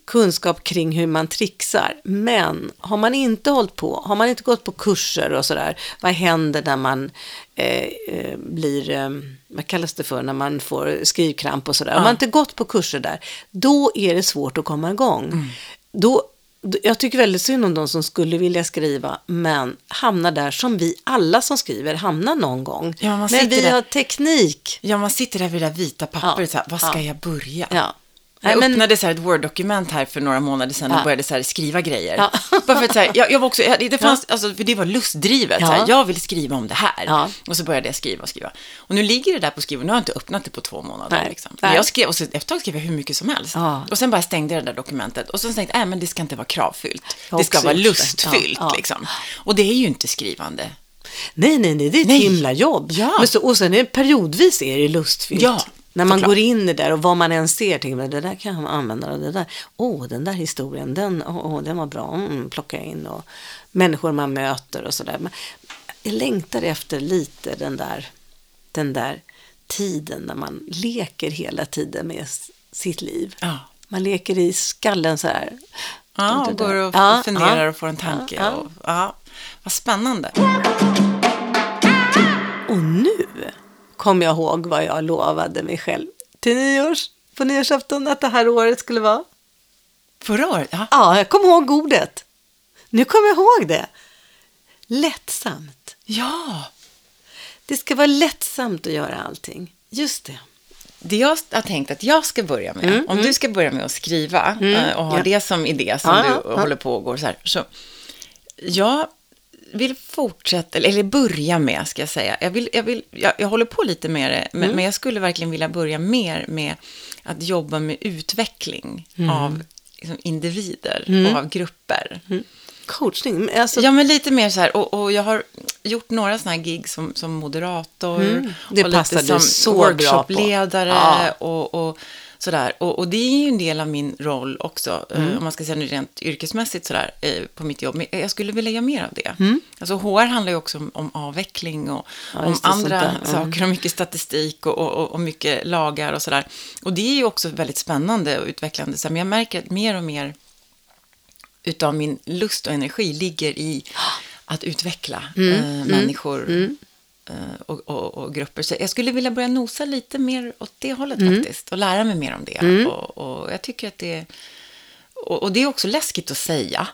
[SPEAKER 2] kunskap kring hur man trixar. Men har man inte hållit på, har man inte gått på kurser och sådär, vad händer när man eh, eh, blir, eh, vad kallas det för, när man får skrivkramp och sådär. Har man inte gått på kurser där, då är det svårt att komma igång. Då, då- jag tycker väldigt synd om de som skulle vilja skriva, men hamnar där som vi alla som skriver hamnar någon gång.
[SPEAKER 1] Ja,
[SPEAKER 2] men vi
[SPEAKER 1] där.
[SPEAKER 2] har teknik.
[SPEAKER 1] ja, man sitter där vid det där vita pappret,
[SPEAKER 2] Ja.
[SPEAKER 1] så här, vad ska
[SPEAKER 2] Ja.
[SPEAKER 1] jag börja?
[SPEAKER 2] Ja.
[SPEAKER 1] Jag
[SPEAKER 2] men-
[SPEAKER 1] öppnade så här ett Word-dokument här för några månader sedan och
[SPEAKER 2] Ja.
[SPEAKER 1] började så skriva grejer.
[SPEAKER 2] Ja.
[SPEAKER 1] Bara för att så här, jag, jag var också, jag, det fanns, alltså, för det var lustdrivet.
[SPEAKER 2] Ja.
[SPEAKER 1] Så här, jag vill skriva om det här.
[SPEAKER 2] Ja.
[SPEAKER 1] Och så började jag skriva och skriva. Och nu ligger det där på skrivbordet, nu har jag inte öppnat det på två månader.
[SPEAKER 2] Nej.
[SPEAKER 1] Liksom.
[SPEAKER 2] Nej.
[SPEAKER 1] Jag skrev, och så, efter ett tag skrev jag hur mycket som helst. Och sen bara stängde jag det där dokumentet. Och så tänkte jag, äh, men det ska inte vara kravfyllt. Det ska vara lustfyllt. Liksom. Och det är ju inte skrivande.
[SPEAKER 2] Nej, nej, nej, det är ett
[SPEAKER 1] Nej.
[SPEAKER 2] himla jobb.
[SPEAKER 1] Ja.
[SPEAKER 2] Men så, och sen är, periodvis är det lustfyllt.
[SPEAKER 1] Ja.
[SPEAKER 2] När man
[SPEAKER 1] Såklart.
[SPEAKER 2] går in i det där och vad man än ser, tänker man det där kan jag använda. Och det där, åh, den där historien, den, åh, den var bra, mm, plocka in. Och människor man möter och sådär. Jag längtar efter lite den där, den där tiden när man leker hela tiden med sitt liv.
[SPEAKER 1] Ja.
[SPEAKER 2] Man leker i skallen så här.
[SPEAKER 1] Ja, och går och
[SPEAKER 2] Ja,
[SPEAKER 1] funderar
[SPEAKER 2] ja.
[SPEAKER 1] och får en tanke.
[SPEAKER 2] Ja, ja.
[SPEAKER 1] Och, ja, vad spännande.
[SPEAKER 2] Och nu kommer jag ihåg vad jag lovade mig själv till nyårs, på nyårsafton att det här året skulle vara.
[SPEAKER 1] Förra året, ja.
[SPEAKER 2] Ja, jag kommer ihåg ordet. Nu kommer jag ihåg det. Lättsamt.
[SPEAKER 1] ja.
[SPEAKER 2] Det ska vara lättsamt att göra allting. Just det.
[SPEAKER 1] Det jag har tänkt att jag ska börja med,
[SPEAKER 2] Mm,
[SPEAKER 1] om du ska börja med att skriva eh, och ha
[SPEAKER 2] ja.
[SPEAKER 1] det som idé som
[SPEAKER 2] Ja,
[SPEAKER 1] du
[SPEAKER 2] ja.
[SPEAKER 1] håller på och går så här. Så jag vill fortsätta, eller, börja med, ska jag säga. Jag, vill, jag, vill, jag, jag håller på lite med det, men,
[SPEAKER 2] Mm.
[SPEAKER 1] men jag skulle verkligen vilja börja mer med att jobba med utveckling
[SPEAKER 2] Mm.
[SPEAKER 1] av liksom, individer och av grupper.
[SPEAKER 2] Coachning. men Alltså,
[SPEAKER 1] Ja, men lite mer så här. Och, och jag har gjort några sådana här gig som, som moderator.
[SPEAKER 2] Mm, det
[SPEAKER 1] och
[SPEAKER 2] passar
[SPEAKER 1] lite som
[SPEAKER 2] så bra på.
[SPEAKER 1] workshopledare.
[SPEAKER 2] Ja.
[SPEAKER 1] Och, och sådär. Och, och det är ju en del av min roll också. eh,
[SPEAKER 2] Mm.
[SPEAKER 1] Om man ska säga nu rent yrkesmässigt sådär. eh, På mitt jobb. Men jag skulle vilja göra mer av det.
[SPEAKER 2] Mm.
[SPEAKER 1] Alltså HR handlar ju också om, om avveckling och
[SPEAKER 2] Ja,
[SPEAKER 1] om andra.
[SPEAKER 2] Mm.
[SPEAKER 1] saker. Och mycket statistik och, och, och- mycket lagar och sådär. Och det är ju också väldigt spännande och utvecklande. Så Men jag märker att mer och mer utav min lust och energi ligger i att utveckla
[SPEAKER 2] Mm,
[SPEAKER 1] eh, människor eh, och, och, och grupper. Så jag skulle vilja börja nosa lite mer åt det hållet
[SPEAKER 2] Mm.
[SPEAKER 1] faktiskt och lära mig mer om det. Och, och jag tycker att det och, det är också läskigt att säga.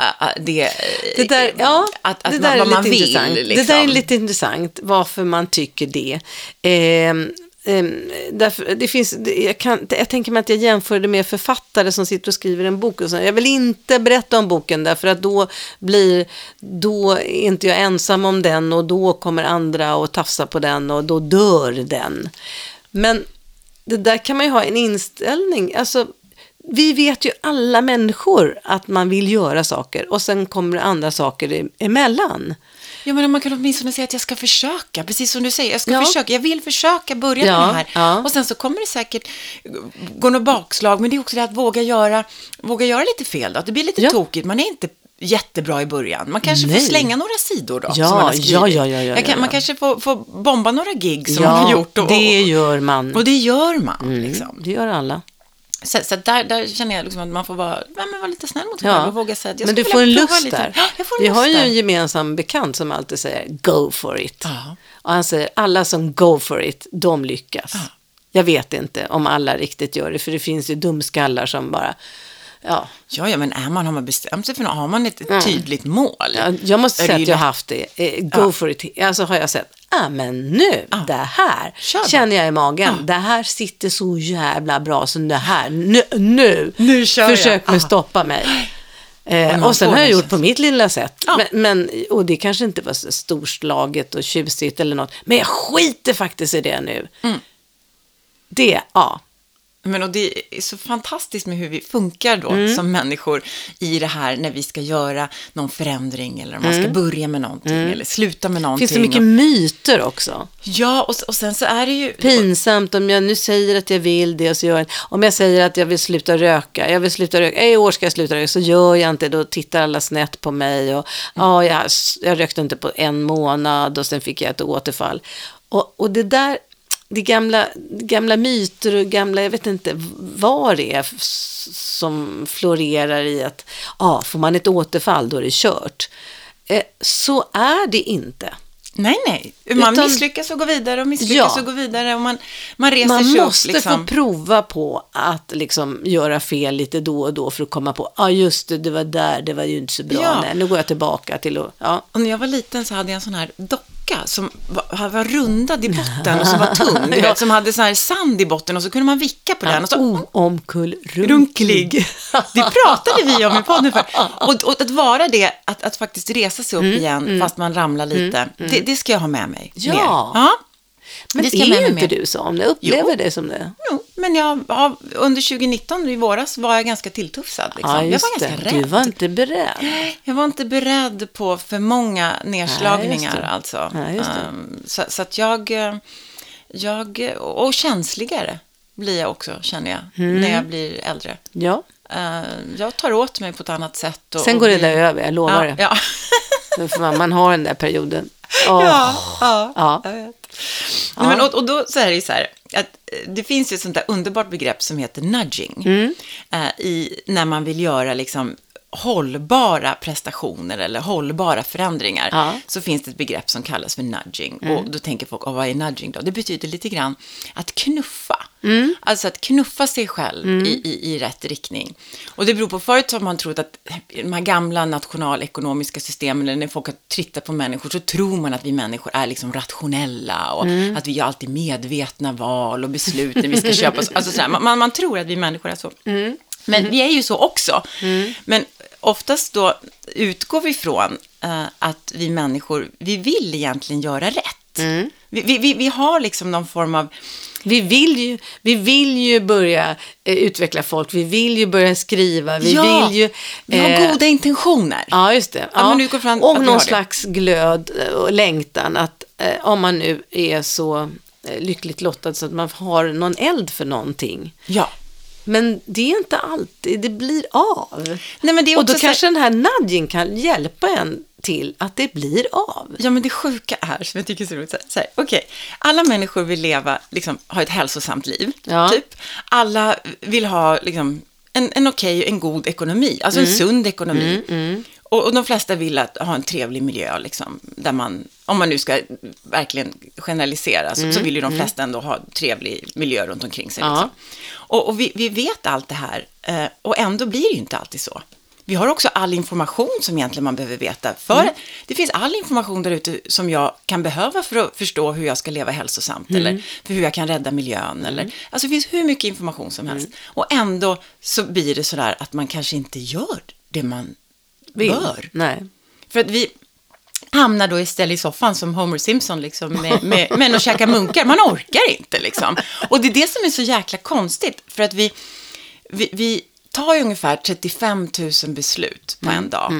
[SPEAKER 1] Ä- ä, Det,
[SPEAKER 2] det där, ja,
[SPEAKER 1] att, att
[SPEAKER 2] det
[SPEAKER 1] man,
[SPEAKER 2] där är lite
[SPEAKER 1] man vill.
[SPEAKER 2] intressant.
[SPEAKER 1] Liksom.
[SPEAKER 2] Det där är lite intressant, varför man tycker det. Ehm, Ehm, därför, det finns, jag, kan, jag tänker mig att jag jämför det med författare som sitter och skriver en bok. Och så. Jag vill inte berätta om boken därför att då blir, då är inte jag ensam om den och då kommer andra och tafsa på den och då dör den. Men det där kan man ju ha en inställning, alltså vi vet ju alla människor att man vill göra saker och sen kommer det andra saker emellan.
[SPEAKER 1] Ja, men man kan åtminstone säga att jag ska försöka, precis som du säger. Jag ska
[SPEAKER 2] Ja.
[SPEAKER 1] försöka, jag vill försöka börja
[SPEAKER 2] Ja,
[SPEAKER 1] med det här.
[SPEAKER 2] ja.
[SPEAKER 1] Och sen så kommer det säkert gå något bakslag, men det är också det att våga göra, våga göra lite fel då. Att det blir lite
[SPEAKER 2] Ja.
[SPEAKER 1] tokigt, man är inte jättebra i början. Man kanske får
[SPEAKER 2] Nej.
[SPEAKER 1] slänga några sidor då,
[SPEAKER 2] Ja,
[SPEAKER 1] som man har
[SPEAKER 2] ja, ja, ja, ja,
[SPEAKER 1] kan. Man kanske får, får bomba några gig som man har gjort. Och,
[SPEAKER 2] det
[SPEAKER 1] och,
[SPEAKER 2] gör man.
[SPEAKER 1] och det gör man.
[SPEAKER 2] Mm,
[SPEAKER 1] Liksom.
[SPEAKER 2] Det gör alla.
[SPEAKER 1] Så, så där, där känner jag liksom att man får vara, ja, men vara lite snäll mot sig
[SPEAKER 2] Ja.
[SPEAKER 1] själv och våga säga att jag
[SPEAKER 2] Men du får en lust
[SPEAKER 1] lite.
[SPEAKER 2] där.
[SPEAKER 1] Ja, jag får en
[SPEAKER 2] Vi
[SPEAKER 1] lust
[SPEAKER 2] har ju
[SPEAKER 1] där.
[SPEAKER 2] en gemensam bekant som alltid säger go for it.
[SPEAKER 1] Ja.
[SPEAKER 2] Och han säger alla som go for it, de lyckas. Jag vet inte om alla riktigt gör det, för det finns ju dumskallar som bara, ja.
[SPEAKER 1] Ja, ja, men är man, har man bestämt sig för något, har man ett tydligt mål.
[SPEAKER 2] Ja, Jag måste säga att jag har haft det. Eh, go
[SPEAKER 1] Ja.
[SPEAKER 2] for it. Alltså har jag sett, ah, men nu, det här
[SPEAKER 1] Kör
[SPEAKER 2] känner jag i magen. Det här sitter så jävla bra, så det här, nu, nu,
[SPEAKER 1] Nu jag.
[SPEAKER 2] försök mig
[SPEAKER 1] Ah.
[SPEAKER 2] stoppa mig. Eh, och sen har jag gjort på mitt lilla sätt.
[SPEAKER 1] Ja.
[SPEAKER 2] Men, men, och det kanske inte var så storslaget och tjusigt eller något. Men jag skiter faktiskt i det nu.
[SPEAKER 1] Mm.
[SPEAKER 2] Det, ja.
[SPEAKER 1] Men och det är så fantastiskt med hur vi funkar då
[SPEAKER 2] Mm.
[SPEAKER 1] som människor i det här när vi ska göra någon förändring eller om man ska börja med någonting eller sluta med någonting.
[SPEAKER 2] Mm. Finns det mycket myter också?
[SPEAKER 1] ja, och, och sen så är det ju...
[SPEAKER 2] pinsamt om jag nu säger att jag vill det och så gör jag Om jag säger att jag vill sluta röka, jag vill sluta röka, i år ska jag sluta röka, så gör jag inte. Då tittar alla snett på mig och ja, jag, jag rökte inte på en månad och sen fick jag ett återfall. Och, och det där, det gamla, gamla myter och gamla, jag vet inte vad det är som florerar i att ja, får man ett återfall då är det kört. Eh, så är det inte.
[SPEAKER 1] Nej, nej. Man
[SPEAKER 2] Utan-
[SPEAKER 1] misslyckas och går vidare och misslyckas
[SPEAKER 2] Ja.
[SPEAKER 1] och går vidare och man, man reser
[SPEAKER 2] Man
[SPEAKER 1] sig
[SPEAKER 2] måste
[SPEAKER 1] upp. Liksom.
[SPEAKER 2] få prova på att liksom göra fel lite då och då för att komma på, ja ah, just det, det var där, det var ju inte så bra,
[SPEAKER 1] Ja.
[SPEAKER 2] nej, nu går jag tillbaka till att, ja.
[SPEAKER 1] Och när jag var liten så hade jag en sån här docka som var, var rundad i botten och som var tung. (laughs)
[SPEAKER 2] Ja.
[SPEAKER 1] vet, som hade så här sand i botten och så kunde man vicka på den. Och så,
[SPEAKER 2] Oomkullrunklig.
[SPEAKER 1] runklig. Det pratade vi om i podden för. Och, och att vara det, att, att faktiskt resa sig upp
[SPEAKER 2] Mm,
[SPEAKER 1] igen fast man ramlar lite, Det, det ska jag ha med mig.
[SPEAKER 2] Ja.
[SPEAKER 1] Mer. ja.
[SPEAKER 2] Men
[SPEAKER 1] det
[SPEAKER 2] det är
[SPEAKER 1] mig
[SPEAKER 2] inte du som det, upplever
[SPEAKER 1] Jo.
[SPEAKER 2] det som det.
[SPEAKER 1] Jo, men jag, ja, under 2019 i våras var jag ganska tilltufsad. Liksom.
[SPEAKER 2] Ja,
[SPEAKER 1] jag var ganska
[SPEAKER 2] det.
[SPEAKER 1] rädd.
[SPEAKER 2] Du var inte beredd.
[SPEAKER 1] Jag var inte beredd på för många nedslagningar
[SPEAKER 2] det.
[SPEAKER 1] alltså.
[SPEAKER 2] Det.
[SPEAKER 1] Ehm, så, så att jag, Jag, och känsligare blir jag också, känner jag,
[SPEAKER 2] Mm.
[SPEAKER 1] när jag blir äldre.
[SPEAKER 2] Ja.
[SPEAKER 1] Eh, jag tar åt mig på ett annat sätt. Och,
[SPEAKER 2] Sen
[SPEAKER 1] och
[SPEAKER 2] går det
[SPEAKER 1] blir-
[SPEAKER 2] där över, jag lovar
[SPEAKER 1] ja,
[SPEAKER 2] det.
[SPEAKER 1] ja.
[SPEAKER 2] Man har den där perioden.
[SPEAKER 1] Ja, ja,
[SPEAKER 2] Ja.
[SPEAKER 1] jag vet. Nej, men, och, och då så är det så här, att eh, det finns ju ett sånt där underbart begrepp som heter nudging.
[SPEAKER 2] Mm.
[SPEAKER 1] Eh, i, när man vill göra liksom hållbara prestationer eller hållbara förändringar
[SPEAKER 2] Ja. Mm.
[SPEAKER 1] så finns det ett begrepp som kallas för nudging. Och då tänker folk, oh, vad är nudging då? Det betyder lite grann att knuffa.
[SPEAKER 2] Mm.
[SPEAKER 1] Alltså att knuffa sig själv i, i, i rätt riktning. Och det beror på, förut har man trott att de här gamla nationalekonomiska systemen, eller när folk har tittat på människor, så tror man att vi människor är liksom rationella och
[SPEAKER 2] Mm.
[SPEAKER 1] att vi gör alltid medvetna val och beslut när vi ska köpa. (laughs) Alltså sådär, man, man tror att vi människor är så.
[SPEAKER 2] Mm.
[SPEAKER 1] Men vi är ju så också. Men oftast då utgår vi från eh, att vi människor, vi vill egentligen göra rätt.
[SPEAKER 2] Mm.
[SPEAKER 1] Vi, vi, vi, har liksom någon form av,
[SPEAKER 2] Vi vill ju, vi vill ju börja eh, utveckla folk, vi vill ju börja skriva, vi
[SPEAKER 1] ja,
[SPEAKER 2] vill ju...
[SPEAKER 1] vi har
[SPEAKER 2] eh,
[SPEAKER 1] goda intentioner.
[SPEAKER 2] Ja, just det.
[SPEAKER 1] Ja, går fram-
[SPEAKER 2] och någon slags glöd eh, och längtan att eh, om man nu är så eh, lyckligt lottad så att man har någon eld för någonting.
[SPEAKER 1] Ja.
[SPEAKER 2] Men det är inte alltid det blir av.
[SPEAKER 1] Nej, men det är
[SPEAKER 2] och då
[SPEAKER 1] så här-
[SPEAKER 2] kanske den här nudging kan hjälpa en till att det blir av.
[SPEAKER 1] Ja, men det sjuka är, som jag tycker är så roligt, så här, okej, alla människor vill leva, liksom, ha ett hälsosamt liv,
[SPEAKER 2] Ja.
[SPEAKER 1] typ. Alla vill ha, liksom, en, en okej, en god ekonomi, alltså
[SPEAKER 2] Mm.
[SPEAKER 1] en sund ekonomi. Och, och de flesta vill att, ha en trevlig miljö, liksom, där man, om man nu ska verkligen generalisera, så, så vill ju de flesta ändå ha trevlig miljö runt omkring sig.
[SPEAKER 2] Mm. Ja.
[SPEAKER 1] Liksom. Och, och vi, vi vet allt det här, eh, och ändå blir det ju inte alltid så. Vi har också all information som egentligen man behöver veta. För
[SPEAKER 2] Mm.
[SPEAKER 1] det finns all information där ute som jag kan behöva för att förstå hur jag ska leva hälsosamt
[SPEAKER 2] Mm.
[SPEAKER 1] eller för hur jag kan rädda miljön. Eller, alltså det finns hur mycket information som helst. Och ändå så blir det sådär att man kanske inte gör det man
[SPEAKER 2] Vill.
[SPEAKER 1] bör.
[SPEAKER 2] Nej.
[SPEAKER 1] För att vi hamnar då istället i soffan som Homer Simpson liksom, med, med män och käkar munkar. Man orkar inte liksom. Och det är det som är så jäkla konstigt. För att vi, vi, vi tar ju ungefär 35 000 beslut på en dag.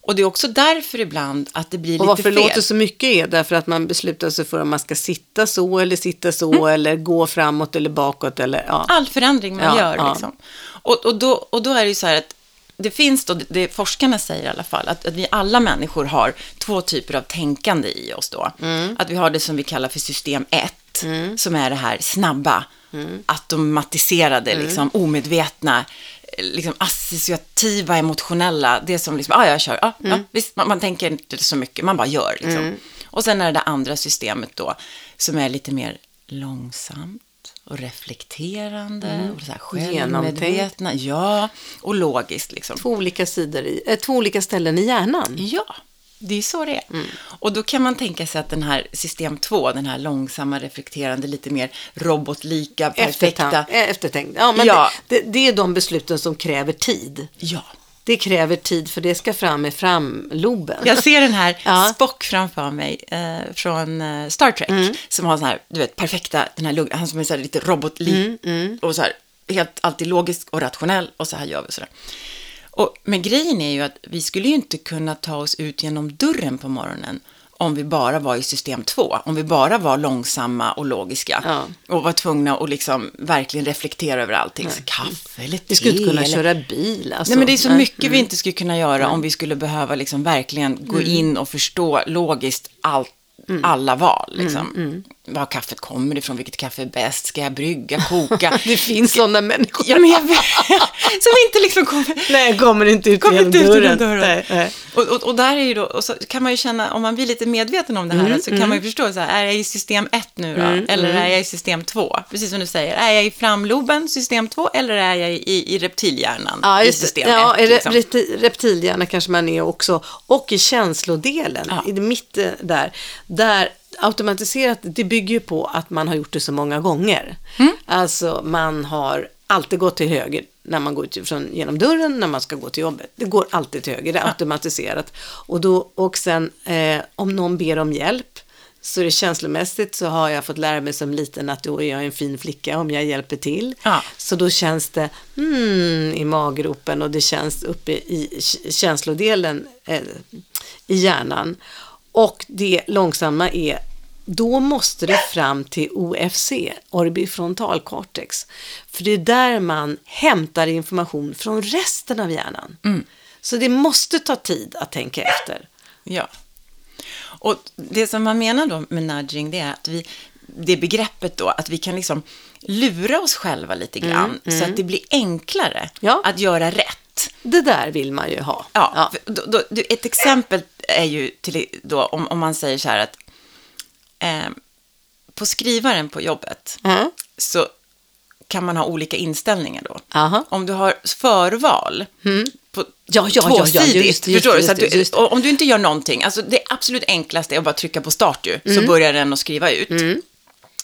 [SPEAKER 1] Och det är också därför ibland att det blir
[SPEAKER 2] Och
[SPEAKER 1] lite
[SPEAKER 2] varför
[SPEAKER 1] fel.
[SPEAKER 2] det låter så mycket är därför att man beslutar sig för om man ska sitta så eller sitta så
[SPEAKER 1] Mm.
[SPEAKER 2] eller gå framåt eller bakåt eller ja.
[SPEAKER 1] all förändring man
[SPEAKER 2] Ja,
[SPEAKER 1] gör.
[SPEAKER 2] ja.
[SPEAKER 1] Liksom. Och, och, då, och då är det ju så här att det finns då, det forskarna säger i alla fall, att, att vi alla människor har två typer av tänkande i oss då.
[SPEAKER 2] Mm.
[SPEAKER 1] Att vi har det som vi kallar för system 1, som är det här snabba, automatiserade,
[SPEAKER 2] Mm.
[SPEAKER 1] liksom, omedvetna, eh, liksom associativa, emotionella, det som liksom, ja, jag kör, ja,
[SPEAKER 2] Mm.
[SPEAKER 1] ja visst, man, man tänker inte så mycket, man bara gör liksom. Och sen är det det andra systemet då, som är lite mer långsamt och reflekterande och så här
[SPEAKER 2] Mm.
[SPEAKER 1] Självmedvetna. Ja, och logiskt liksom.
[SPEAKER 2] Två olika sidor i, eh, två olika ställen i hjärnan.
[SPEAKER 1] Ja, det är så det är.
[SPEAKER 2] Mm.
[SPEAKER 1] Och då kan man tänka sig att den här system 2, den här långsamma, reflekterande, lite mer robotlika, perfekta.
[SPEAKER 2] Eftertan- eh, eftertänkt. Ja, men
[SPEAKER 1] Ja.
[SPEAKER 2] Det, det, det är de besluten som kräver tid.
[SPEAKER 1] Ja.
[SPEAKER 2] Det kräver tid för det ska fram i framloben.
[SPEAKER 1] Jag ser den här
[SPEAKER 2] Ja.
[SPEAKER 1] Spock framför mig eh, från eh, Star Trek.
[SPEAKER 2] Mm.
[SPEAKER 1] Som har sån här, du vet, perfekta, den här lugn, han som är så här lite robotlik.
[SPEAKER 2] Mm,
[SPEAKER 1] Och så här, helt alltid logisk och rationell. Och så här gör vi sådär. Och, men grejen är ju att vi skulle ju inte kunna ta oss ut genom dörren på morgonen om vi bara var i system 2, om vi bara var långsamma och logiska
[SPEAKER 2] Ja.
[SPEAKER 1] och var tvungna att liksom verkligen reflektera över allting. Så kaffe eller te
[SPEAKER 2] Vi skulle inte kunna
[SPEAKER 1] eller
[SPEAKER 2] köra bil. Alltså.
[SPEAKER 1] Nej, men det är så
[SPEAKER 2] Nej.
[SPEAKER 1] mycket vi inte skulle kunna göra om vi skulle behöva liksom verkligen gå
[SPEAKER 2] Mm.
[SPEAKER 1] in och förstå logiskt allt, alla val. Liksom. Var kaffet kommer ifrån, vilket kaffe är bäst, ska jag brygga, koka? (laughs)
[SPEAKER 2] Det finns sådana människor.
[SPEAKER 1] ja, men jag (laughs) som inte liksom kommer...
[SPEAKER 2] Nej, kommer inte ut
[SPEAKER 1] Kommer
[SPEAKER 2] genom
[SPEAKER 1] inte ut genom
[SPEAKER 2] dörren.
[SPEAKER 1] dörren.
[SPEAKER 2] Nej, nej.
[SPEAKER 1] Och, och, och där är ju då, och så kan man ju känna, om man blir lite medveten om det
[SPEAKER 2] Mm,
[SPEAKER 1] här, så kan man ju förstå, så här, är jag i system 1 nu då? eller är jag i system 2? Precis som du säger, är jag i framloben, system 2, eller är jag i, i reptilhjärnan,
[SPEAKER 2] Ja,
[SPEAKER 1] i
[SPEAKER 2] just det.
[SPEAKER 1] system
[SPEAKER 2] Ja,
[SPEAKER 1] 1?
[SPEAKER 2] i
[SPEAKER 1] Liksom?
[SPEAKER 2] repti- reptilhjärna kanske man är också. Och i känslodelen,
[SPEAKER 1] Ja.
[SPEAKER 2] i det mitt eh, där. Där automatiserat, det bygger ju på att man har gjort det så många gånger.
[SPEAKER 1] Mm.
[SPEAKER 2] Alltså man har alltid gått till höger när man går ut från, genom dörren när man ska gå till jobbet. Det går alltid till höger, det är automatiserat. Och, då, och sen eh, om någon ber om hjälp så är det känslomässigt så har jag fått lära mig som liten att då är jag en fin flicka om jag hjälper till.
[SPEAKER 1] Ja.
[SPEAKER 2] Så då känns det hmm, i maggropen och det känns uppe i k- känslodelen eh, i hjärnan. Och det långsamma är då måste det fram till OFC, orbifrontalcortex. För det är där man hämtar information från resten av hjärnan. Så det måste ta tid att tänka efter.
[SPEAKER 1] Ja. Och det som man menar då med nudging, det är att vi, det begreppet då, att vi kan liksom lura oss själva lite grann, så att det blir enklare
[SPEAKER 2] Ja.
[SPEAKER 1] att göra rätt.
[SPEAKER 2] Det där vill man ju ha.
[SPEAKER 1] Ja, för Då, då, ett exempel är ju till, då, om, om man säger så här att eh, på skrivaren på jobbet
[SPEAKER 2] Ja.
[SPEAKER 1] så kan man ha olika inställningar då.
[SPEAKER 2] Aha.
[SPEAKER 1] Om du har förval på
[SPEAKER 2] Ja, ja, ja, ja,
[SPEAKER 1] tvåsidigt,
[SPEAKER 2] just det, just
[SPEAKER 1] förstår du? Så Om du inte gör någonting, alltså det absolut enklaste är att bara trycka på start ju,
[SPEAKER 2] Mm.
[SPEAKER 1] så börjar den att skriva ut.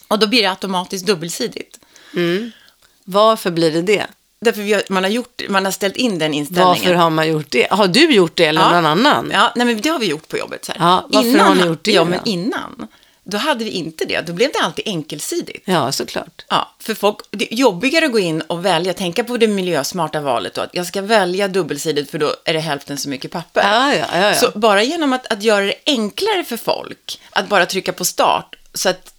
[SPEAKER 1] Och då blir det automatiskt dubbelsidigt.
[SPEAKER 2] Varför blir det det?
[SPEAKER 1] Därför har, man, har gjort, man har ställt in den inställningen.
[SPEAKER 2] Varför har man gjort det? Har du gjort det eller
[SPEAKER 1] Ja.
[SPEAKER 2] någon annan?
[SPEAKER 1] Ja, nej, men det har vi gjort på jobbet. Så här.
[SPEAKER 2] Ja, varför har ni gjort det
[SPEAKER 1] Ja, men innan, då hade vi inte det. Då blev det alltid enkelsidigt.
[SPEAKER 2] Ja, såklart.
[SPEAKER 1] Ja, för folk, det är jobbigare att gå in och välja, tänka på det miljösmarta valet då, att jag ska välja dubbelsidigt för då är det hälften så mycket papper.
[SPEAKER 2] Ja, ja, ja, ja.
[SPEAKER 1] Så bara genom att, att göra det enklare för folk, att bara trycka på start, så att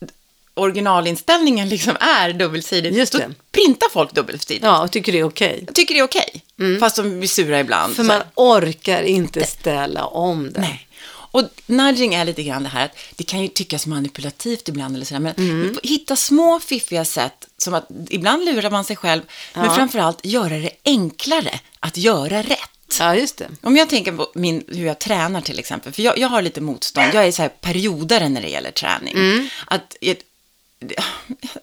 [SPEAKER 1] originalinställningen liksom är dubbelsidigt,
[SPEAKER 2] Just
[SPEAKER 1] då
[SPEAKER 2] det.
[SPEAKER 1] printar folk dubbelsidigt.
[SPEAKER 2] Ja, och tycker det är okej.
[SPEAKER 1] Jag tycker det är okej, fast de blir sura ibland.
[SPEAKER 2] Mm. För
[SPEAKER 1] så
[SPEAKER 2] man orkar inte ställa om det.
[SPEAKER 1] Nej. Och nudging är lite grann det här att det kan ju tyckas manipulativt ibland eller sådär, men
[SPEAKER 2] Mm.
[SPEAKER 1] hitta små fiffiga sätt som att ibland lurar man sig själv, men framförallt göra det enklare att göra rätt.
[SPEAKER 2] Ja, just det.
[SPEAKER 1] Om jag tänker på min, hur jag tränar till exempel, för jag, jag har lite motstånd, jag är så här periodare när det gäller träning.
[SPEAKER 2] Mm.
[SPEAKER 1] Att,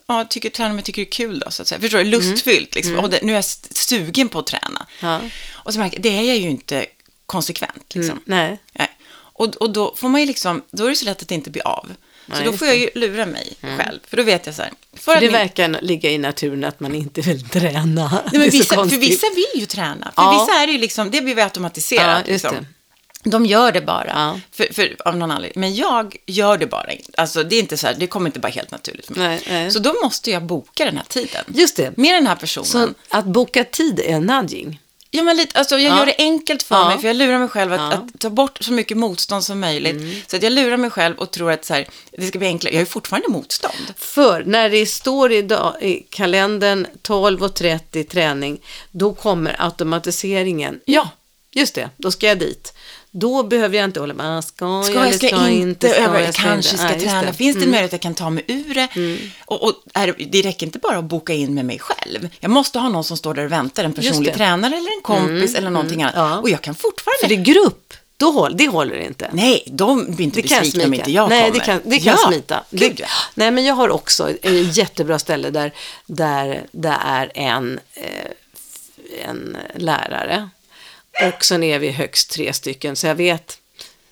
[SPEAKER 1] ja, tycker träna, men jag tycker det är kul då, så att säga. Förstår du? Lustfyllt, liksom. Och det, nu är jag sugen på att träna.
[SPEAKER 2] Ja.
[SPEAKER 1] Och så märker jag, det är jag ju inte konsekvent, liksom.
[SPEAKER 2] Mm, nej.
[SPEAKER 1] Nej. Och, och då får man ju liksom, då är det så lätt att det inte blir av. Så
[SPEAKER 2] Nej,
[SPEAKER 1] då får jag ju lura mig själv, för då vet jag så här. För
[SPEAKER 2] det
[SPEAKER 1] min-
[SPEAKER 2] verkar ligga i naturen att man inte vill träna.
[SPEAKER 1] Nej, men vissa, för vissa vill ju träna. För
[SPEAKER 2] Ja.
[SPEAKER 1] vissa är det ju liksom, det blir vi automatiserat.
[SPEAKER 2] Ja,
[SPEAKER 1] liksom. De gör det bara,
[SPEAKER 2] Ja.
[SPEAKER 1] för, för, av någon anledning. Men jag gör det bara. Alltså, det är inte så här, det kommer inte bara helt naturligt för mig.
[SPEAKER 2] Nej, nej.
[SPEAKER 1] Så då måste jag boka den här tiden.
[SPEAKER 2] Just det.
[SPEAKER 1] Med den här personen.
[SPEAKER 2] Så att boka tid är nudging.
[SPEAKER 1] Ja, men lite, alltså, jag
[SPEAKER 2] Ja.
[SPEAKER 1] gör det enkelt för
[SPEAKER 2] Ja.
[SPEAKER 1] mig, för jag lurar mig själv att.
[SPEAKER 2] Mm.
[SPEAKER 1] att ta bort så mycket motstånd som möjligt. Så att jag lurar mig själv och tror att så här, det ska bli enklare. Jag ju fortfarande motstånd.
[SPEAKER 2] För när det står i, dag, i kalendern 12.30 träning, då kommer automatiseringen. Ja, just det, då ska jag dit. Då behöver jag inte hålla med, "Ah, ska,
[SPEAKER 1] Ska
[SPEAKER 2] jag
[SPEAKER 1] jag,
[SPEAKER 2] eller
[SPEAKER 1] ska
[SPEAKER 2] ska
[SPEAKER 1] jag
[SPEAKER 2] jag
[SPEAKER 1] inte,
[SPEAKER 2] Ska
[SPEAKER 1] över,
[SPEAKER 2] jag,
[SPEAKER 1] kanske
[SPEAKER 2] inte?
[SPEAKER 1] ska
[SPEAKER 2] Nej, just
[SPEAKER 1] träna. Finns det
[SPEAKER 2] Mm.
[SPEAKER 1] möjlighet att jag kan ta mig ur det? Och, och är, det- räcker inte bara att boka in med mig själv. Jag måste ha någon som står där och väntar, en personlig.
[SPEAKER 2] Mm,
[SPEAKER 1] tränare eller en kompis eller någonting annat.
[SPEAKER 2] ja.
[SPEAKER 1] Och jag kan fortfarande...
[SPEAKER 2] För det är grupp, då håll, det håller inte.
[SPEAKER 1] Nej, de blir inte
[SPEAKER 2] Det
[SPEAKER 1] besvikna om inte jag
[SPEAKER 2] Nej,
[SPEAKER 1] kommer.
[SPEAKER 2] det kan, det kan
[SPEAKER 1] ja,
[SPEAKER 2] smita. Det,
[SPEAKER 1] ja.
[SPEAKER 2] nej, men jag har också ett jättebra ställe där, där det är en, eh, en lärare. Och sen är vi högst tre stycken, så jag vet.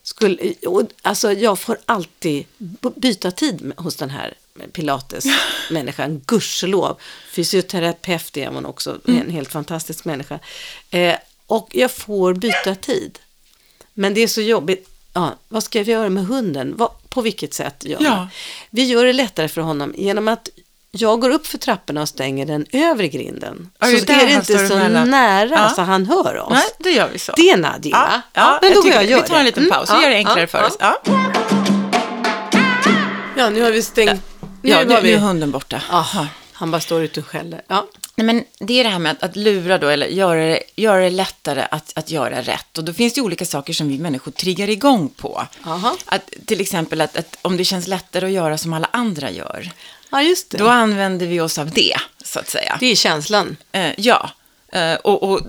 [SPEAKER 2] Skulle, alltså jag får alltid byta tid hos den här pilatesmänniskan, (laughs) gudskelov. Fysioterapeut är hon också, en helt fantastisk människa. Eh, och jag får byta tid. Men det är så jobbigt. Ja, vad ska vi göra med hunden? Vad, på vilket sätt gör
[SPEAKER 1] Ja.
[SPEAKER 2] Vi gör det lättare för honom genom att jag går upp för trapporna och stänger den övre grinden.
[SPEAKER 1] Ja, det är
[SPEAKER 2] så är det inte så
[SPEAKER 1] emellan.
[SPEAKER 2] nära
[SPEAKER 1] Ja.
[SPEAKER 2] så han hör oss.
[SPEAKER 1] Nej, det gör vi så.
[SPEAKER 2] Det är Nadja,
[SPEAKER 1] Ja, ja,
[SPEAKER 2] men då
[SPEAKER 1] jag
[SPEAKER 2] går jag
[SPEAKER 1] tycker-
[SPEAKER 2] gör
[SPEAKER 1] Vi tar en liten
[SPEAKER 2] Mm,
[SPEAKER 1] paus
[SPEAKER 2] ja,
[SPEAKER 1] gör det enklare för
[SPEAKER 2] ja.
[SPEAKER 1] oss. Ja.
[SPEAKER 2] Nu har vi stängt. Nu,
[SPEAKER 1] Ja, nu, nu
[SPEAKER 2] vi...
[SPEAKER 1] är hunden borta.
[SPEAKER 2] Ah, han bara står ute och skäller. Ja.
[SPEAKER 1] Nej, men det är det här med att, att lura då, eller göra det, göra det lättare att, att göra rätt. Och då finns det olika saker som vi människor triggar igång på.
[SPEAKER 2] Aha.
[SPEAKER 1] Att, till exempel att, att om det känns lättare att göra som alla andra gör,
[SPEAKER 2] ja, just det.
[SPEAKER 1] då använder vi oss av det, så att säga.
[SPEAKER 2] Det är känslan.
[SPEAKER 1] Eh, ja, eh, och, och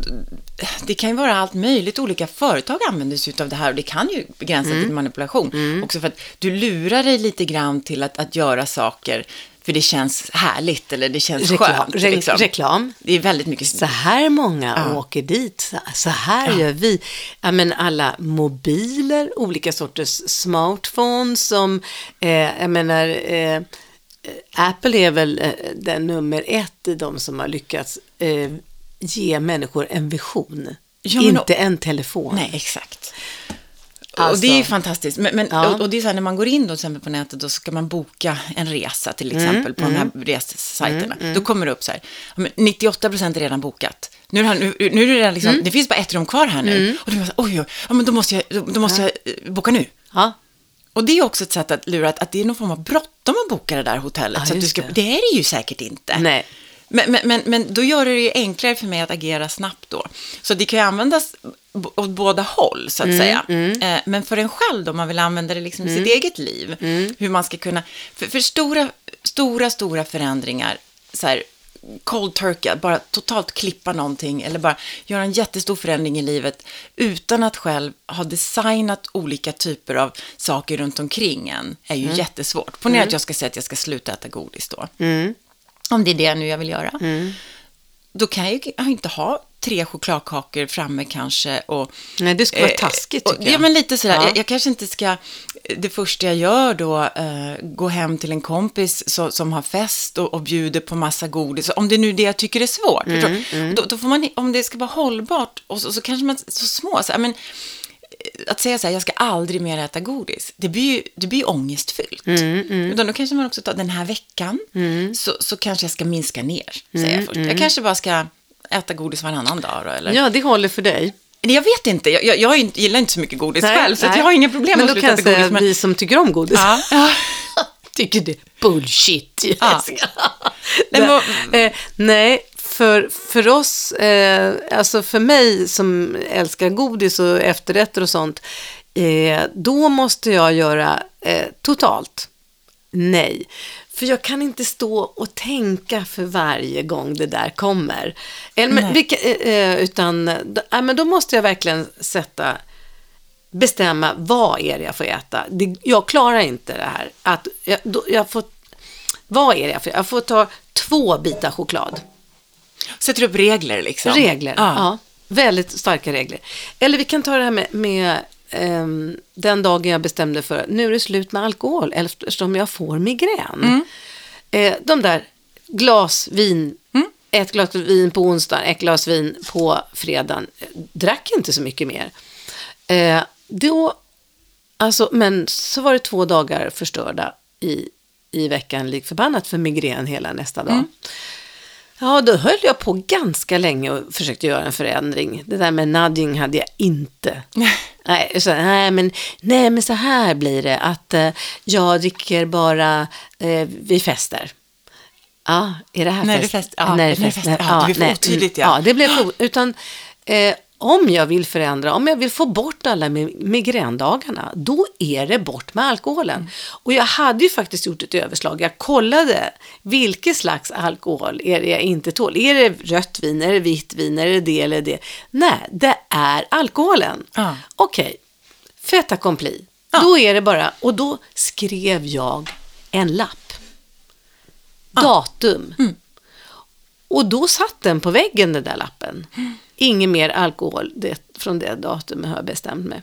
[SPEAKER 1] det kan ju vara allt möjligt. Olika företag använder sig av det här och det kan ju begränsa
[SPEAKER 2] Mm.
[SPEAKER 1] till manipulation. Också för att du lurar dig lite grann till att, att göra saker för det känns härligt eller det känns
[SPEAKER 2] Reklam.
[SPEAKER 1] skönt.
[SPEAKER 2] Re-
[SPEAKER 1] liksom.
[SPEAKER 2] reklam.
[SPEAKER 1] Det är väldigt mycket
[SPEAKER 2] Så här många åker dit, så, här gör vi. Ja, men alla mobiler, olika sorters smartphones som, eh, jag menar, eh, Apple är väl eh, den nummer ett i de som har lyckats eh, ge människor en vision.
[SPEAKER 1] Ja,
[SPEAKER 2] Inte en telefon.
[SPEAKER 1] Nej, exakt.
[SPEAKER 2] Alltså-
[SPEAKER 1] och det är ju fantastiskt. Men, men,
[SPEAKER 2] Ja.
[SPEAKER 1] och, och det är så här, när man går in då till exempel på nätet, då ska man boka en resa till exempel på de här ressajterna. Då kommer det upp så här, ja, men 98 procent är redan bokat. Nu nu, nu är det redan liksom, det finns bara ett rum kvar här nu. Och då oj, oj, ja, men då måste jag, då, då måste jag eh, boka nu.
[SPEAKER 2] Ja.
[SPEAKER 1] Och det är också ett sätt att lura att, att det är någon form av bråttom att boka det där hotellet.
[SPEAKER 2] Ja,
[SPEAKER 1] så du ska,
[SPEAKER 2] det.
[SPEAKER 1] det. är det ju säkert inte.
[SPEAKER 2] Nej.
[SPEAKER 1] Men, men, men, men då gör det ju enklare för mig att agera snabbt då. Så det kan ju användas åt båda håll, så att säga. Eh, men för en själv då, om man vill använda det liksom i sitt eget liv, hur man ska kunna... För, för stora, stora, stora förändringar, så här, cold turkey, bara totalt klippa någonting eller bara göra en jättestor förändring i livet utan att själv ha designat olika typer av saker runt omkring en är ju jättesvårt. Ponera att jag ska säga att jag ska sluta äta godis då. Om det är det nu jag vill göra. Då kan jag ju inte ha tre chokladkakor framme kanske och...
[SPEAKER 2] Nej, det skulle vara
[SPEAKER 1] eh,
[SPEAKER 2] taskigt,
[SPEAKER 1] och-
[SPEAKER 2] tycker jag.
[SPEAKER 1] Ja, men lite sådär.
[SPEAKER 2] Ja.
[SPEAKER 1] Jag, jag kanske inte ska... Det första jag gör då, eh, gå hem till en kompis så, som har fest och, och bjuder på massa godis. Om det nu är det jag tycker är svårt.
[SPEAKER 2] Mm,
[SPEAKER 1] du? Då, då får man, om det ska vara hållbart, och så, så kanske man, så små, så, men, eh, att säga så här, jag ska aldrig mer äta godis, det blir ju, det blir ångestfyllt.
[SPEAKER 2] Mm,
[SPEAKER 1] Utan då kanske man också tar, den här veckan, så, så kanske jag ska minska ner, säger
[SPEAKER 2] Mm,
[SPEAKER 1] jag först. Jag kanske bara ska äta godis varannan dag då, eller?
[SPEAKER 2] Ja, det håller för dig.
[SPEAKER 1] Jag vet inte, jag, jag, jag gillar inte så mycket godis
[SPEAKER 2] Nej,
[SPEAKER 1] själv, så att jag har inga problem
[SPEAKER 2] men
[SPEAKER 1] med att
[SPEAKER 2] då
[SPEAKER 1] sluta
[SPEAKER 2] kan
[SPEAKER 1] äta
[SPEAKER 2] jag säga
[SPEAKER 1] godis. Men...
[SPEAKER 2] vi som tycker om godis.
[SPEAKER 1] Ja, (laughs) ja.
[SPEAKER 2] tycker det är bullshit.
[SPEAKER 1] Ja. (laughs)
[SPEAKER 2] Nej,
[SPEAKER 1] men
[SPEAKER 2] eh, nej för, för oss, eh, alltså för mig som älskar godis och efterrätter och sånt, eh, då måste jag göra eh, totalt nej. För jag kan inte stå och tänka för varje gång det där kommer. Eller, men,
[SPEAKER 1] Nej.
[SPEAKER 2] vilka, eh, eh, utan, då, ja, men då måste jag verkligen sätta bestämma vad är det jag får äta. Det, jag klarar inte det här. Att jag, då, jag får, vad är det jag får Jag får ta två bitar choklad.
[SPEAKER 1] Sätter upp regler liksom.
[SPEAKER 2] Regler, ja.
[SPEAKER 1] Ja.
[SPEAKER 2] Väldigt starka regler. Eller vi kan ta det här med, med ehm, den dagen jag bestämde för nu är det slut med alkohol eftersom jag får migrän. Eh, de där glas vin, ett glas vin på onsdagen, ett glas vin på fredagen. Drack inte så mycket mer. Eh, då, alltså, men så var det två dagar förstörda i, i veckan lik förbannat för migrän hela nästa dag. Ja, då höll jag på ganska länge och försökte göra en förändring. Det där med nudging hade jag inte. (laughs) Nej, så, nej, men, nej, men så här blir det att eh, jag dricker bara eh, vid fester. Ja, är det här
[SPEAKER 1] När det är
[SPEAKER 2] fest?
[SPEAKER 1] ja,
[SPEAKER 2] när det fest.
[SPEAKER 1] fest, ja, det
[SPEAKER 2] nej,
[SPEAKER 1] otydligt,
[SPEAKER 2] mm,
[SPEAKER 1] ja.
[SPEAKER 2] Ja, det blev utan eh, om jag vill förändra, om jag vill få bort alla mi- migrändagarna, då är det bort med alkoholen.
[SPEAKER 1] Mm.
[SPEAKER 2] Och jag hade ju faktiskt gjort ett överslag. Jag kollade vilket slags alkohol är det jag inte tål. Är det rött vin, är det vitt vin, är det det eller det? Nej, det är alkoholen.
[SPEAKER 1] Ja.
[SPEAKER 2] Okej, fait accompli.
[SPEAKER 1] Ja.
[SPEAKER 2] Då är det bara, och då skrev jag en lapp. Datum.
[SPEAKER 1] Mm.
[SPEAKER 2] Och då satt den på väggen, den där lappen. Ingen mer alkohol det, från det datumet har jag bestämt mig.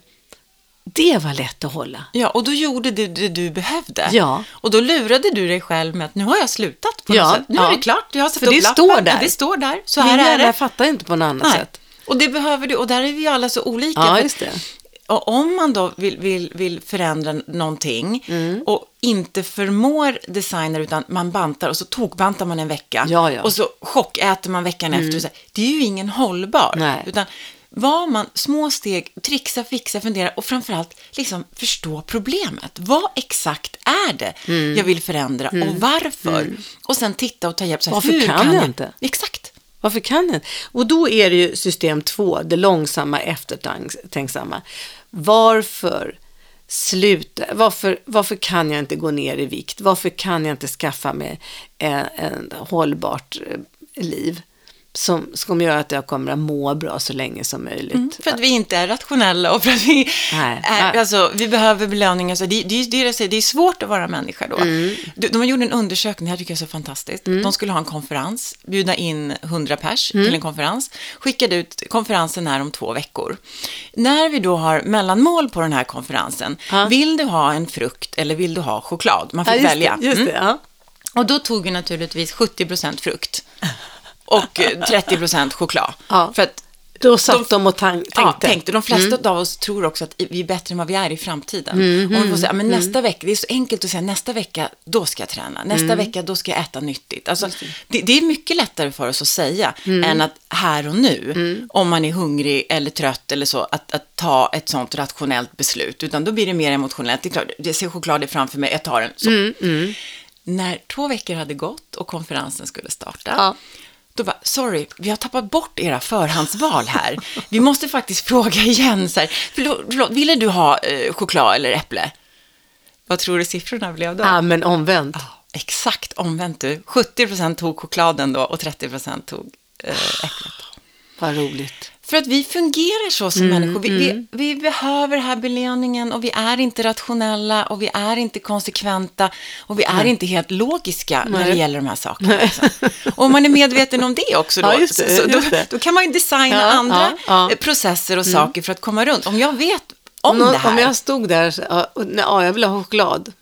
[SPEAKER 2] Det var lätt att hålla.
[SPEAKER 1] Ja, och då gjorde du det du behövde.
[SPEAKER 2] Ja.
[SPEAKER 1] Och då lurade du dig själv med att nu har jag slutat på
[SPEAKER 2] Ja,
[SPEAKER 1] något sätt. Nu
[SPEAKER 2] ja.
[SPEAKER 1] är det klart, jag har satt
[SPEAKER 2] För
[SPEAKER 1] upp
[SPEAKER 2] det
[SPEAKER 1] lappen.
[SPEAKER 2] står där.
[SPEAKER 1] Ja, det står där, så
[SPEAKER 2] Min
[SPEAKER 1] här är
[SPEAKER 2] hjärna
[SPEAKER 1] det.
[SPEAKER 2] fattar inte på något annat
[SPEAKER 1] Nej.
[SPEAKER 2] sätt.
[SPEAKER 1] Och det behöver du, och där är vi ju alla så olika.
[SPEAKER 2] Ja, just det.
[SPEAKER 1] Och om man då vill, vill, vill förändra någonting
[SPEAKER 2] Mm.
[SPEAKER 1] och inte förmår designer utan man bantar och så tokbantar man en vecka
[SPEAKER 2] Ja, ja.
[SPEAKER 1] och så chockäter man veckan efter. Och så, det är ju ingen hållbar.
[SPEAKER 2] Nej.
[SPEAKER 1] Utan var man små steg, trixa, fixa, fundera och framförallt liksom förstå problemet. Vad exakt är det
[SPEAKER 2] Mm.
[SPEAKER 1] jag vill förändra och varför? Och sen titta och ta hjälp. Så här,
[SPEAKER 2] Varför
[SPEAKER 1] hur
[SPEAKER 2] kan jag inte?
[SPEAKER 1] Exakt.
[SPEAKER 2] Varför kan den? Och då är det ju system två, det långsamma eftertänksamma. Varför sluta? Varför, varför kan jag inte gå ner i vikt? Varför kan jag inte skaffa mig en, hållbart eh, liv? Som, som gör att jag kommer att må bra så länge som möjligt.
[SPEAKER 1] För att vi inte är rationella och för att vi,
[SPEAKER 2] Nej.
[SPEAKER 1] är,
[SPEAKER 2] Nej.
[SPEAKER 1] alltså, vi behöver belöningar. Så det, det, det, det, det är svårt att vara människa då.
[SPEAKER 2] Mm.
[SPEAKER 1] De, de gjorde en undersökning, det här tycker jag är så fantastiskt. De skulle ha en konferens, bjuda in 100 pers
[SPEAKER 2] Mm.
[SPEAKER 1] till en konferens, skickade ut konferensen här om två veckor. När vi då har mellanmål på den här konferensen,
[SPEAKER 2] Ja.
[SPEAKER 1] vill du ha en frukt eller vill du ha choklad? Man
[SPEAKER 2] Ja,
[SPEAKER 1] fick
[SPEAKER 2] just
[SPEAKER 1] välja.
[SPEAKER 2] Det, just
[SPEAKER 1] Mm.
[SPEAKER 2] ja.
[SPEAKER 1] Och då tog vi naturligtvis 70% frukt och eh, 30% choklad.
[SPEAKER 2] Ja.
[SPEAKER 1] För att
[SPEAKER 2] Då satt de, och tan- tänkte.
[SPEAKER 1] Ja, tänkte. De flesta av oss tror också att vi är bättre än vad vi är i framtiden. Om vi får säga, men nästa vecka, det är så enkelt att säga nästa vecka, då ska jag träna. Nästa vecka, då ska jag äta nyttigt. Alltså, det, det är mycket lättare för oss att säga än att här och nu, om man är hungrig eller trött eller så, att, att ta ett sånt rationellt beslut. Utan då blir det mer emotionellt. Det är klart, jag ser choklad framför mig, jag tar den. När två veckor hade gått och konferensen skulle starta,
[SPEAKER 2] Ja.
[SPEAKER 1] Då bara, sorry, vi har tappat bort era förhandsval här. Vi måste faktiskt fråga igen. Så här, förlåt, förlåt, ville du ha eh, choklad eller äpple? Vad tror du siffrorna blev då?
[SPEAKER 2] Ja, men omvänt.
[SPEAKER 1] Ja, exakt omvänt du. 70% tog chokladen då och 30% tog eh, äpplet.
[SPEAKER 2] Vad roligt.
[SPEAKER 1] För att vi fungerar så som människor. Vi, vi, vi behöver den här belöningen och vi är inte rationella och vi är inte konsekventa och vi är inte helt logiska när det
[SPEAKER 2] Nej.
[SPEAKER 1] gäller de här sakerna. Liksom. Och om man är medveten om det också (laughs) då,
[SPEAKER 2] Ja, det,
[SPEAKER 1] så, så, då, då kan man ju designa
[SPEAKER 2] Ja,
[SPEAKER 1] andra
[SPEAKER 2] ja,
[SPEAKER 1] processer och saker för att komma runt. Om jag vet om
[SPEAKER 2] Nå-
[SPEAKER 1] det här.
[SPEAKER 2] Om jag stod där ja, och nej, ja, jag vill ha choklad.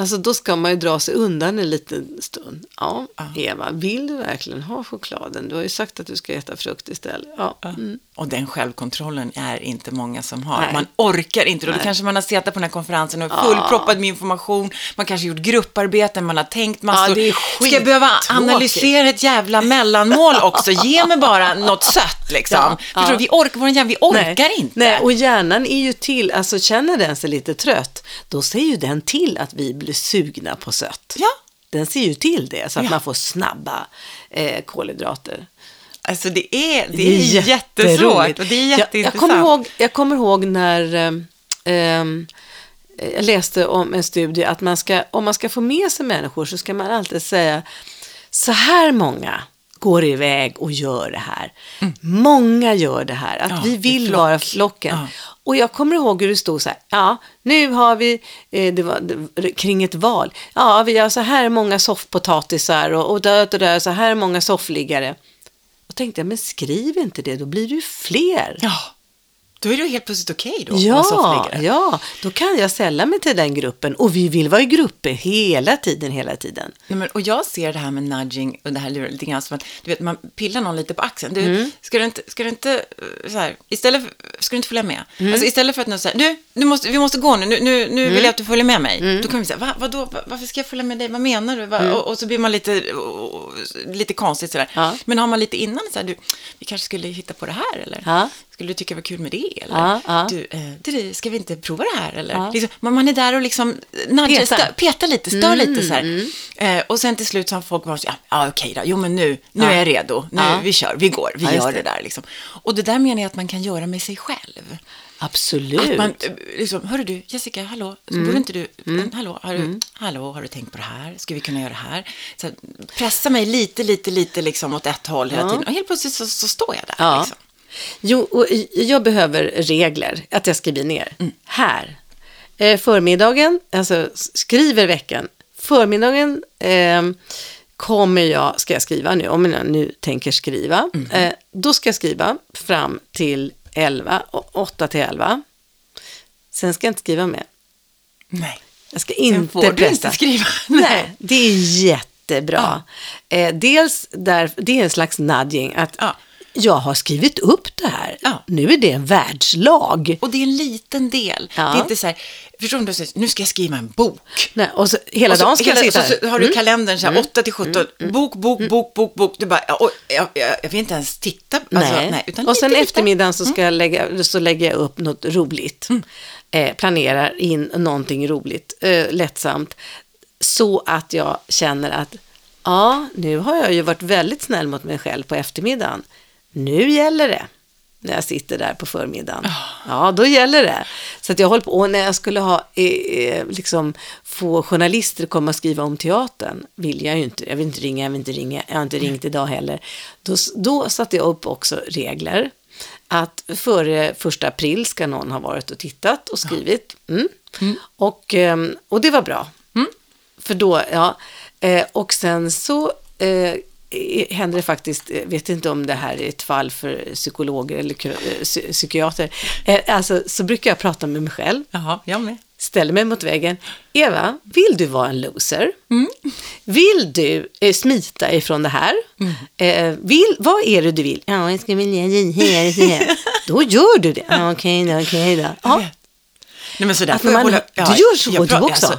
[SPEAKER 2] Alltså då ska man ju dra sig undan en liten stund. Ja, Eva, vill du verkligen ha chokladen? Du har ju sagt att du ska äta frukt istället. Ja. Mm.
[SPEAKER 1] Och den självkontrollen är inte många som har.
[SPEAKER 2] Nej.
[SPEAKER 1] Man orkar inte. Då, då kanske man har suttit på den här konferensen och är fullproppad med information. Man kanske gjort grupparbeten, man har tänkt massor.
[SPEAKER 2] Ja, det är
[SPEAKER 1] Ska jag behöva analysera ett jävla mellanmål också? Ge mig bara något sött liksom.
[SPEAKER 2] Ja,
[SPEAKER 1] Förstår
[SPEAKER 2] ja.
[SPEAKER 1] du? Vi orkar, vår hjärna, vi orkar
[SPEAKER 2] Nej,
[SPEAKER 1] inte.
[SPEAKER 2] Nej, och hjärnan är ju till, alltså känner den sig lite trött, då ser ju den till att vi blir sugna på sött.
[SPEAKER 1] Ja.
[SPEAKER 2] Den ser ju till det, så att
[SPEAKER 1] Ja.
[SPEAKER 2] man får snabba eh, kolhydrater.
[SPEAKER 1] Alltså det är, det är jättesvårt och det är
[SPEAKER 2] Jag,
[SPEAKER 1] jätteintressant.
[SPEAKER 2] jag, kommer ihåg, jag kommer ihåg när ehm, jag läste om en studie att man ska, om man ska få med sig människor så ska man alltid säga så här många går iväg och gör det här. Många gör det här. Att
[SPEAKER 1] Mm. Ja,
[SPEAKER 2] vi vill
[SPEAKER 1] flock.
[SPEAKER 2] vara flocken.
[SPEAKER 1] Ja.
[SPEAKER 2] Och jag kommer ihåg hur det stod så här, ja, nu har vi, eh, det var det, kring ett val, ja, vi har så här många soffpotatisar och, och där och där, så här många soffliggare. Och tänkte jag, men skriv inte det, då blir det ju fler.
[SPEAKER 1] Ja, då är det helt plötsligt okej då. att vara
[SPEAKER 2] Ja, ja, då kan jag sälla mig till den gruppen. Och vi vill vara i grupper hela tiden, hela tiden.
[SPEAKER 1] Nej, men, och jag ser det här med nudging och det här lurar lite grann som att du vet, man pillar någon lite på axeln. Du,
[SPEAKER 2] Mm.
[SPEAKER 1] ska du inte, ska du inte eh, så här, istället för, ska du inte följa med?
[SPEAKER 2] Mm.
[SPEAKER 1] Alltså istället för att nu säga, du, du måste, vi måste gå nu, nu, nu, nu vill jag att du följer med mig.
[SPEAKER 2] Mm.
[SPEAKER 1] Då kan vi säga, Va, vadå, Va- varför ska jag följa med dig, vad menar du? Va? Och, och så blir man lite, och, lite konstigt sådär.
[SPEAKER 2] Ja.
[SPEAKER 1] Men har man lite innan så här, du, vi kanske skulle hitta på det här eller?
[SPEAKER 2] Ja.
[SPEAKER 1] Skulle du tycka det var kul med det? Eller?
[SPEAKER 2] Ja, ja.
[SPEAKER 1] Du, eh, du, ska vi inte prova det här? Eller? Liksom, man, man är där och liksom nudgar,
[SPEAKER 2] Petar.
[SPEAKER 1] stö, petar lite, stör lite så här. Eh, och sen till slut så har folk bara så ja, ja okej då, jo men nu, nu är jag redo, nu, vi kör, vi går, vi gör det.
[SPEAKER 2] det.
[SPEAKER 1] där liksom. Och det där menar jag att man kan göra med sig själv.
[SPEAKER 2] Absolut.
[SPEAKER 1] Att man, eh, liksom, hörru du, Jessica, hallå,
[SPEAKER 2] Mm.
[SPEAKER 1] borde inte du, hallå, har du, hallå, har du tänkt på det här? Ska vi kunna göra det här? Så, pressa mig lite, lite, lite liksom åt ett håll hela
[SPEAKER 2] Ja.
[SPEAKER 1] tiden. Och helt plötsligt så, så står jag där.
[SPEAKER 2] Ja.
[SPEAKER 1] Liksom.
[SPEAKER 2] Jo, och jag behöver regler, att jag skriver ner.
[SPEAKER 1] Mm.
[SPEAKER 2] Här. Eh, förmiddagen, alltså skriver veckan. Förmiddagen eh, kommer jag, ska jag skriva nu, om jag nu tänker skriva.
[SPEAKER 1] Mm.
[SPEAKER 2] Eh, då ska jag skriva fram till 11, och 8 till 11. Sen ska jag inte skriva mer.
[SPEAKER 1] Nej.
[SPEAKER 2] Jag ska
[SPEAKER 1] Sen
[SPEAKER 2] inte
[SPEAKER 1] får du
[SPEAKER 2] pressa.
[SPEAKER 1] inte skriva. (laughs)
[SPEAKER 2] Nej, det är jättebra. Eh, dels där, det är en slags nudging, att
[SPEAKER 1] Ja.
[SPEAKER 2] Jag har skrivit upp det här.
[SPEAKER 1] Ja.
[SPEAKER 2] Nu är det en världslag.
[SPEAKER 1] Och det är en liten del.
[SPEAKER 2] Ja.
[SPEAKER 1] Det är inte så här, förstår du, nu ska jag skriva en bok.
[SPEAKER 2] Nej, och så, hela
[SPEAKER 1] Och så,
[SPEAKER 2] dagen ska
[SPEAKER 1] hela,
[SPEAKER 2] jag sitta
[SPEAKER 1] så, så har du kalendern så här, 8 till 17, bok, bok, bok, bok, bok. Du bara, jag, jag, jag vill inte ens titta. Alltså,
[SPEAKER 2] Nej.
[SPEAKER 1] nej.
[SPEAKER 2] och sen
[SPEAKER 1] lite.
[SPEAKER 2] eftermiddagen så, ska jag lägga, så lägger jag upp något roligt. Eh, planerar in någonting roligt, eh, lättsamt. Så att jag känner att ja, nu har jag ju varit väldigt snäll mot mig själv på eftermiddagen. Nu gäller det. När jag sitter där på förmiddagen. Ja, då gäller det. Så att jag håller på, och när jag skulle ha, eh, eh, liksom, få journalister att komma och skriva om teatern, vill jag ju inte, jag vill inte ringa, jag vill inte ringa, jag har inte ringt idag heller. Då, då satte jag upp också regler, att före första april ska någon ha varit och tittat och skrivit. Mm. Och, ehm, och det var bra. För då, ja. Eh, och sen så eh, händer det faktiskt, jag vet inte om det här är ett fall för psykologer eller eh, psy- psykiater, eh, alltså så brukar jag prata med mig själv.
[SPEAKER 1] Jaha, jag med.
[SPEAKER 2] ställer mig mot väggen. Eva, vill du vara en loser?
[SPEAKER 1] Mm.
[SPEAKER 2] Vill du eh, smita ifrån det här?
[SPEAKER 1] Mm.
[SPEAKER 2] Eh, vill, vad är det du vill? Ja, jag ska vilja här, så här. (laughs) Då gör du det. Ja, okej då, okej då.
[SPEAKER 1] Nej, men
[SPEAKER 2] Att man-
[SPEAKER 1] hålla,
[SPEAKER 2] du gör så
[SPEAKER 1] jag
[SPEAKER 2] du också.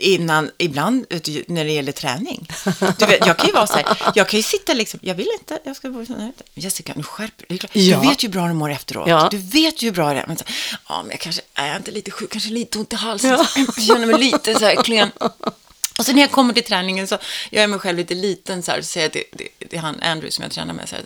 [SPEAKER 1] Innan, ibland du, när det gäller träning. Du vet, jag kan ju vara så här, jag kan ju sitta liksom, jag vill inte, jag ska vara så här. Jessica, nu skärper du dig.
[SPEAKER 2] Ja.
[SPEAKER 1] Du vet ju hur bra du mår efteråt.
[SPEAKER 2] Ja.
[SPEAKER 1] Du vet ju hur bra det är. Men så, ja, men jag kanske är inte lite sjuk, kanske lite ont i halsen. Jag känner mig lite så här klen. Och sen när jag kommer till träningen så gör jag mig själv lite liten så här, så säger jag till, till, till han Andrew som jag tränar med så här,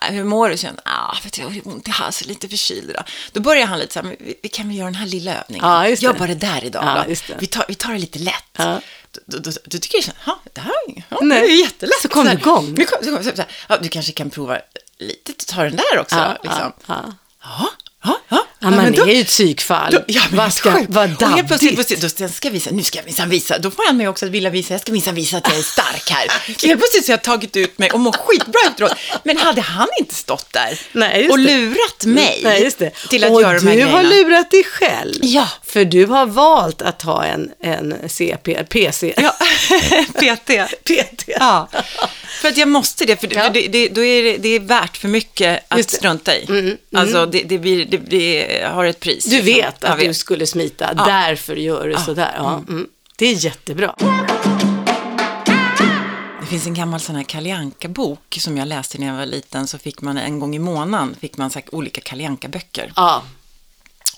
[SPEAKER 1] "Ah, hur mår du? Jag, ah, vet du, jag har ont i halsen, lite förkyld idag. Då börjar han lite så här, vi, vi kan väl göra den här lilla övningen.
[SPEAKER 2] Ja, just det.
[SPEAKER 1] Jobba det där idag
[SPEAKER 2] Ja,
[SPEAKER 1] då. Vi, tar, vi tar det lite lätt.
[SPEAKER 2] Ja.
[SPEAKER 1] Då, då, då tycker jag "Ja, det här ja, det är jättelätt.
[SPEAKER 2] Så kom du igång.
[SPEAKER 1] Vi kom, så så här, ja, du kanske kan prova lite, ta den där också.
[SPEAKER 2] ja,
[SPEAKER 1] liksom.
[SPEAKER 2] ja.
[SPEAKER 1] ja, ja, ja.
[SPEAKER 2] Ja, man
[SPEAKER 1] men då-
[SPEAKER 2] är ju ett psykfall.
[SPEAKER 1] då, ja,
[SPEAKER 2] vad ska, vad
[SPEAKER 1] Och helt plötsligt, då sen ska jag visa, nu ska jag minsann visa, då får han mig också att vilja visa, jag ska minsann visa att jag är stark här. (laughs) Så helt plötsligt så har jag tagit ut mig och mår skitbra efteråt. Men hade han inte stått där
[SPEAKER 2] Nej,
[SPEAKER 1] och lurat mig
[SPEAKER 2] Nej,
[SPEAKER 1] till att
[SPEAKER 2] och
[SPEAKER 1] göra de här
[SPEAKER 2] du har
[SPEAKER 1] grejerna.
[SPEAKER 2] lurat dig själv.
[SPEAKER 1] Ja.
[SPEAKER 2] För du har valt att ha en, en CP, PC.
[SPEAKER 1] Ja, (laughs) PT. (laughs)
[SPEAKER 2] PT.
[SPEAKER 1] Ja, för att jag måste det, för,
[SPEAKER 2] Ja.
[SPEAKER 1] för det, det, då är det, det är värt för mycket att strunta i.
[SPEAKER 2] Mm, mm.
[SPEAKER 1] Alltså, det, det, blir, det, det har ett pris.
[SPEAKER 2] Du
[SPEAKER 1] liksom.
[SPEAKER 2] vet att du skulle smita,
[SPEAKER 1] Ja.
[SPEAKER 2] därför gör du sådär. Ja, mm. Det är jättebra.
[SPEAKER 1] Det finns en gammal sån här Kalle Anka-bok som jag läste när jag var liten. Så fick man en gång i månaden fick man så olika Kalle Anka-böcker.
[SPEAKER 2] Ja.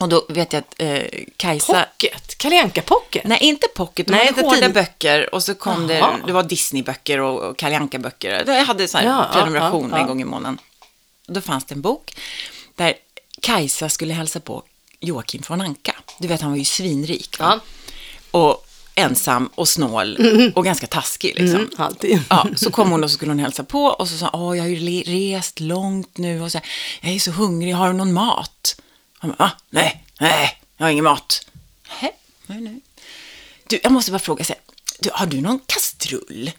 [SPEAKER 1] Och då vet jag att eh, Kajsa...
[SPEAKER 2] Pocket, Kalle Pocket.
[SPEAKER 1] Nej, inte pocket. De
[SPEAKER 2] Nej,
[SPEAKER 1] hade hårda
[SPEAKER 2] tid-
[SPEAKER 1] böcker och så kom det,
[SPEAKER 2] Jaha.
[SPEAKER 1] det var Disney-böcker och, och Kalle Anka-böcker. Jag hade så här
[SPEAKER 2] Ja, ja,
[SPEAKER 1] prenumeration
[SPEAKER 2] ja, ja.
[SPEAKER 1] en gång i månaden. Då fanns det en bok där Kajsa skulle hälsa på Joakim från Anka. Du vet, han var ju svinrik. Va?
[SPEAKER 2] Ja.
[SPEAKER 1] Och ensam och snål och ganska taskig. Liksom.
[SPEAKER 2] Mm, alltid.
[SPEAKER 1] Ja, så kom hon och så skulle hon hälsa på och så sa åh jag har ju rest långt nu och så jag är så hungrig, har du någon mat? Han bara, ah, nej, nej, jag har ingen mat. Nej, nej, nej. Du, jag måste bara fråga, så här, du, har du någon kastrull?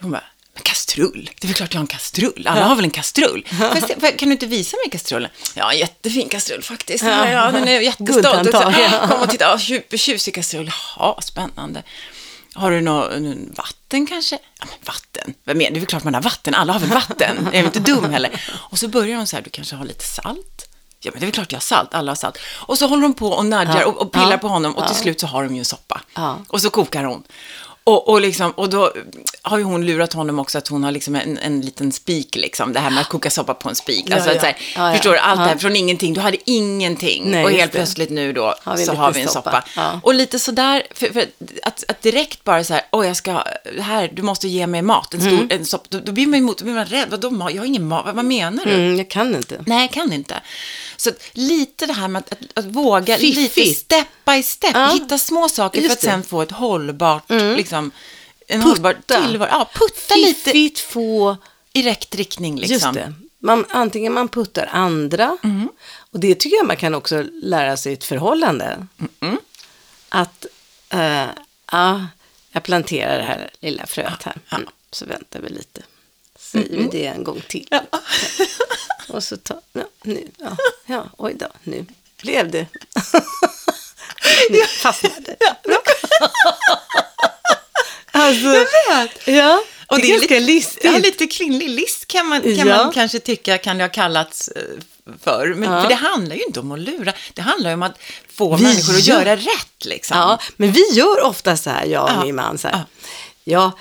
[SPEAKER 1] Hon bara, men kastrull? Det är väl klart jag har en kastrull. Alla har väl en kastrull? Får- kan du inte visa mig kastrullen? Ja, en jättefin kastrull faktiskt. Ja, ja, den är jättestolt.
[SPEAKER 2] Ja.
[SPEAKER 1] Kom och titta, supertjusig kastrull. Ja, spännande. Har du något vatten kanske? Ja, men vatten? Vad menar du? Det är väl klart man har vatten. Alla har väl vatten? Jag är inte dum heller. Och så börjar hon så här, du kanske har lite salt? Ja, men det är väl klart jag har salt. Alla har salt. Och så håller de på och nudgar
[SPEAKER 2] Ja,
[SPEAKER 1] och, och pillar
[SPEAKER 2] ja,
[SPEAKER 1] på honom och till slut så har de ju en soppa. Och så kokar hon. Och, och, liksom, och då har ju hon lurat honom också att hon har liksom en, en liten spik, liksom. det här med att koka soppa på en spik.
[SPEAKER 2] Ja,
[SPEAKER 1] alltså,
[SPEAKER 2] ja.
[SPEAKER 1] så här,
[SPEAKER 2] Ja, ja.
[SPEAKER 1] Förstår du? Allt det här
[SPEAKER 2] Ja.
[SPEAKER 1] från ingenting. Du hade ingenting.
[SPEAKER 2] Nej,
[SPEAKER 1] och helt
[SPEAKER 2] det.
[SPEAKER 1] plötsligt nu då
[SPEAKER 2] Har
[SPEAKER 1] så har vi en
[SPEAKER 2] soppa.
[SPEAKER 1] soppa.
[SPEAKER 2] Ja.
[SPEAKER 1] Och lite sådär, för, för att, att direkt bara så här, åh jag ska, här, du måste ge mig mat, en stor,
[SPEAKER 2] Mm.
[SPEAKER 1] en soppa. Då, då blir man emot, då blir man rädd. Vadå? Jag har ingen mat, vad, vad menar du?
[SPEAKER 2] Mm, jag kan inte.
[SPEAKER 1] Nej, jag kan inte. Så lite det här med att, att, att våga lite
[SPEAKER 2] Fiffigt.
[SPEAKER 1] step by step,
[SPEAKER 2] Ja.
[SPEAKER 1] hitta små saker för
[SPEAKER 2] Just
[SPEAKER 1] att
[SPEAKER 2] det. Mm.
[SPEAKER 1] sen få ett hållbart, liksom, en
[SPEAKER 2] Putta.
[SPEAKER 1] hållbar tillvaro. Ja, putta lite
[SPEAKER 2] Fiffigt få,
[SPEAKER 1] i rätt riktning liksom.
[SPEAKER 2] just det. Man, antingen man puttar andra,
[SPEAKER 1] Mm.
[SPEAKER 2] och det tycker jag man kan också lära sig i ett förhållande. Att, eh, ja, jag planterar det här lilla fröet här. Mm. Så väntar vi lite. Säger vi det en gång till. Och så tar, ja, nu, ja, ja, oj då, nu blev det. (laughs) nu fastnade det. (laughs) Alltså,
[SPEAKER 1] Jag vet.
[SPEAKER 2] ja,
[SPEAKER 1] Och
[SPEAKER 2] det är ganska
[SPEAKER 1] lite,
[SPEAKER 2] listigt.
[SPEAKER 1] Ja, lite kvinnlig list kan man, kan
[SPEAKER 2] Ja.
[SPEAKER 1] man kanske tycka kan det ha kallats eh, för. Men,
[SPEAKER 2] Ja.
[SPEAKER 1] för det handlar ju inte om att lura. Det handlar ju om att få
[SPEAKER 2] Vi
[SPEAKER 1] människor att
[SPEAKER 2] gör-
[SPEAKER 1] göra rätt liksom.
[SPEAKER 2] Ja, men vi gör ofta så här, jag och
[SPEAKER 1] Ja,
[SPEAKER 2] min man. Så här.
[SPEAKER 1] ja.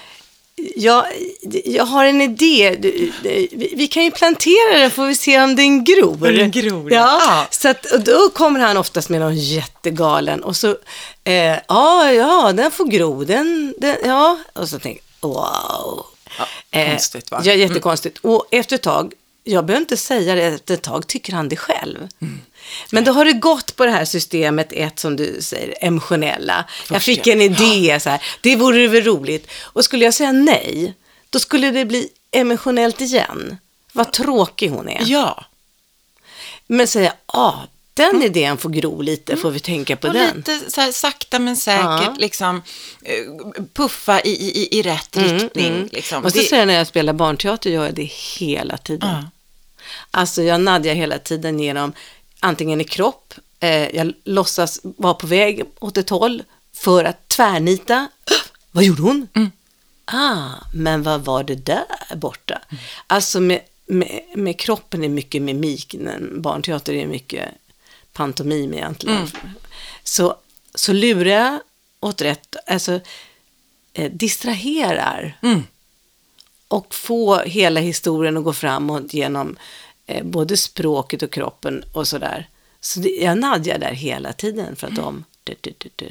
[SPEAKER 2] Ja, jag, jag har en idé. Vi, vi kan ju plantera den får vi se om den gror.
[SPEAKER 1] Den gror, ja.
[SPEAKER 2] ja.
[SPEAKER 1] Ja.
[SPEAKER 2] Så att, och då kommer han oftast med någon jättegalen och så, eh, ja, ja, den får gro, den, den ja. Och så tänker jag, wow.
[SPEAKER 1] Ja, konstigt, va?
[SPEAKER 2] Ja, jättekonstigt. Och efter ett tag, jag behöver inte säga det, efter ett tag tycker han det själv.
[SPEAKER 1] Mm.
[SPEAKER 2] Men då har det gått på det här systemet, ett som du säger, emotionella. jag fick en idé, så här, det vore väl roligt. Och skulle jag säga nej, då skulle det bli emotionellt igen. Vad tråkig hon är.
[SPEAKER 1] Ja.
[SPEAKER 2] Men säga, ja, den idén får gro lite, får vi tänka på
[SPEAKER 1] Och
[SPEAKER 2] den.
[SPEAKER 1] lite så här, sakta men säkert
[SPEAKER 2] Ja.
[SPEAKER 1] liksom eh, puffa i, i, i rätt riktning. Liksom.
[SPEAKER 2] Mm, Måste
[SPEAKER 1] Det-
[SPEAKER 2] säga när jag spelar barnteater gör jag det hela tiden.
[SPEAKER 1] Ja.
[SPEAKER 2] Alltså jag nadjar hela tiden genom antingen i kropp Eh, jag låtsas vara på väg åt ett håll för att tvärnita. (gasps) Vad gjorde hon? Ah, men vad var det där borta? Alltså med, med, med kroppen är mycket mimik, barnteater är mycket pantomim egentligen. Så, så lurar åt rätt, alltså eh, distraherar och få hela historien att gå framåt genom eh, både språket och kroppen och sådär. Så det, jag nadjar där hela tiden för att de... Du, du, du, du.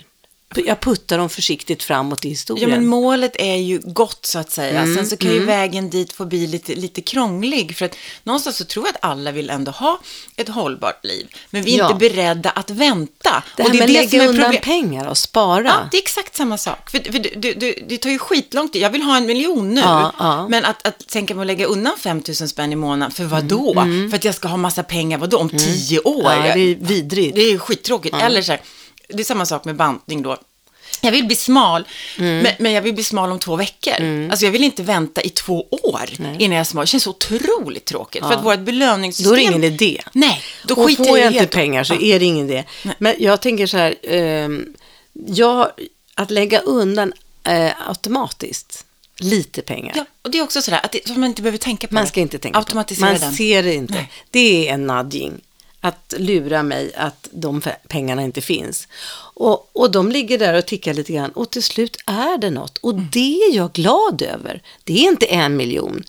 [SPEAKER 2] Jag puttar dem försiktigt framåt i
[SPEAKER 1] Ja,
[SPEAKER 2] historien.
[SPEAKER 1] men målet är ju gott så att säga.
[SPEAKER 2] Mm,
[SPEAKER 1] Sen så kan ju vägen dit få bli lite, lite krånglig. För att någonstans så tror jag att alla vill ändå ha ett hållbart liv. Men vi är
[SPEAKER 2] Ja.
[SPEAKER 1] inte beredda att vänta.
[SPEAKER 2] det här
[SPEAKER 1] och det är
[SPEAKER 2] med
[SPEAKER 1] det
[SPEAKER 2] att lägga undan
[SPEAKER 1] problem-
[SPEAKER 2] pengar och spara.
[SPEAKER 1] Ja, det är exakt samma sak. För, för du, du, det tar ju skitlång tid. Jag vill ha en miljon nu.
[SPEAKER 2] Ja, ja.
[SPEAKER 1] Men att, att tänka mig att lägga undan 5 000 spänn i månaden, för vad då? För att jag ska ha massa pengar, vad då? Om tio år?
[SPEAKER 2] Mm. Ja, det är vidrigt.
[SPEAKER 1] Det är skittråkigt. Eller så här, det är samma sak med bantning då. Jag vill bli smal,
[SPEAKER 2] Mm.
[SPEAKER 1] men, men jag vill bli smal om två veckor. Alltså jag vill inte vänta i två år innan jag är smal. Det känns otroligt tråkigt. För att vårt belöningssystem...
[SPEAKER 2] Då är det ingen idé.
[SPEAKER 1] Nej, då
[SPEAKER 2] och
[SPEAKER 1] skiter
[SPEAKER 2] får jag inte pengar så
[SPEAKER 1] Ja.
[SPEAKER 2] är det ingen idé. Men jag tänker så här, ehm, jag, att lägga undan eh, automatiskt lite pengar.
[SPEAKER 1] Ja, och det är också sådär att, det, man inte behöver tänka på
[SPEAKER 2] Man
[SPEAKER 1] det.
[SPEAKER 2] ska inte tänka på det. Man ser det inte.
[SPEAKER 1] Nej.
[SPEAKER 2] Det är en nudging. Att lura mig att de pengarna inte finns. Och, och de ligger där och tickar lite grann. Och till slut är det något. Och
[SPEAKER 1] Mm.
[SPEAKER 2] det är jag glad över. Det är inte en miljon.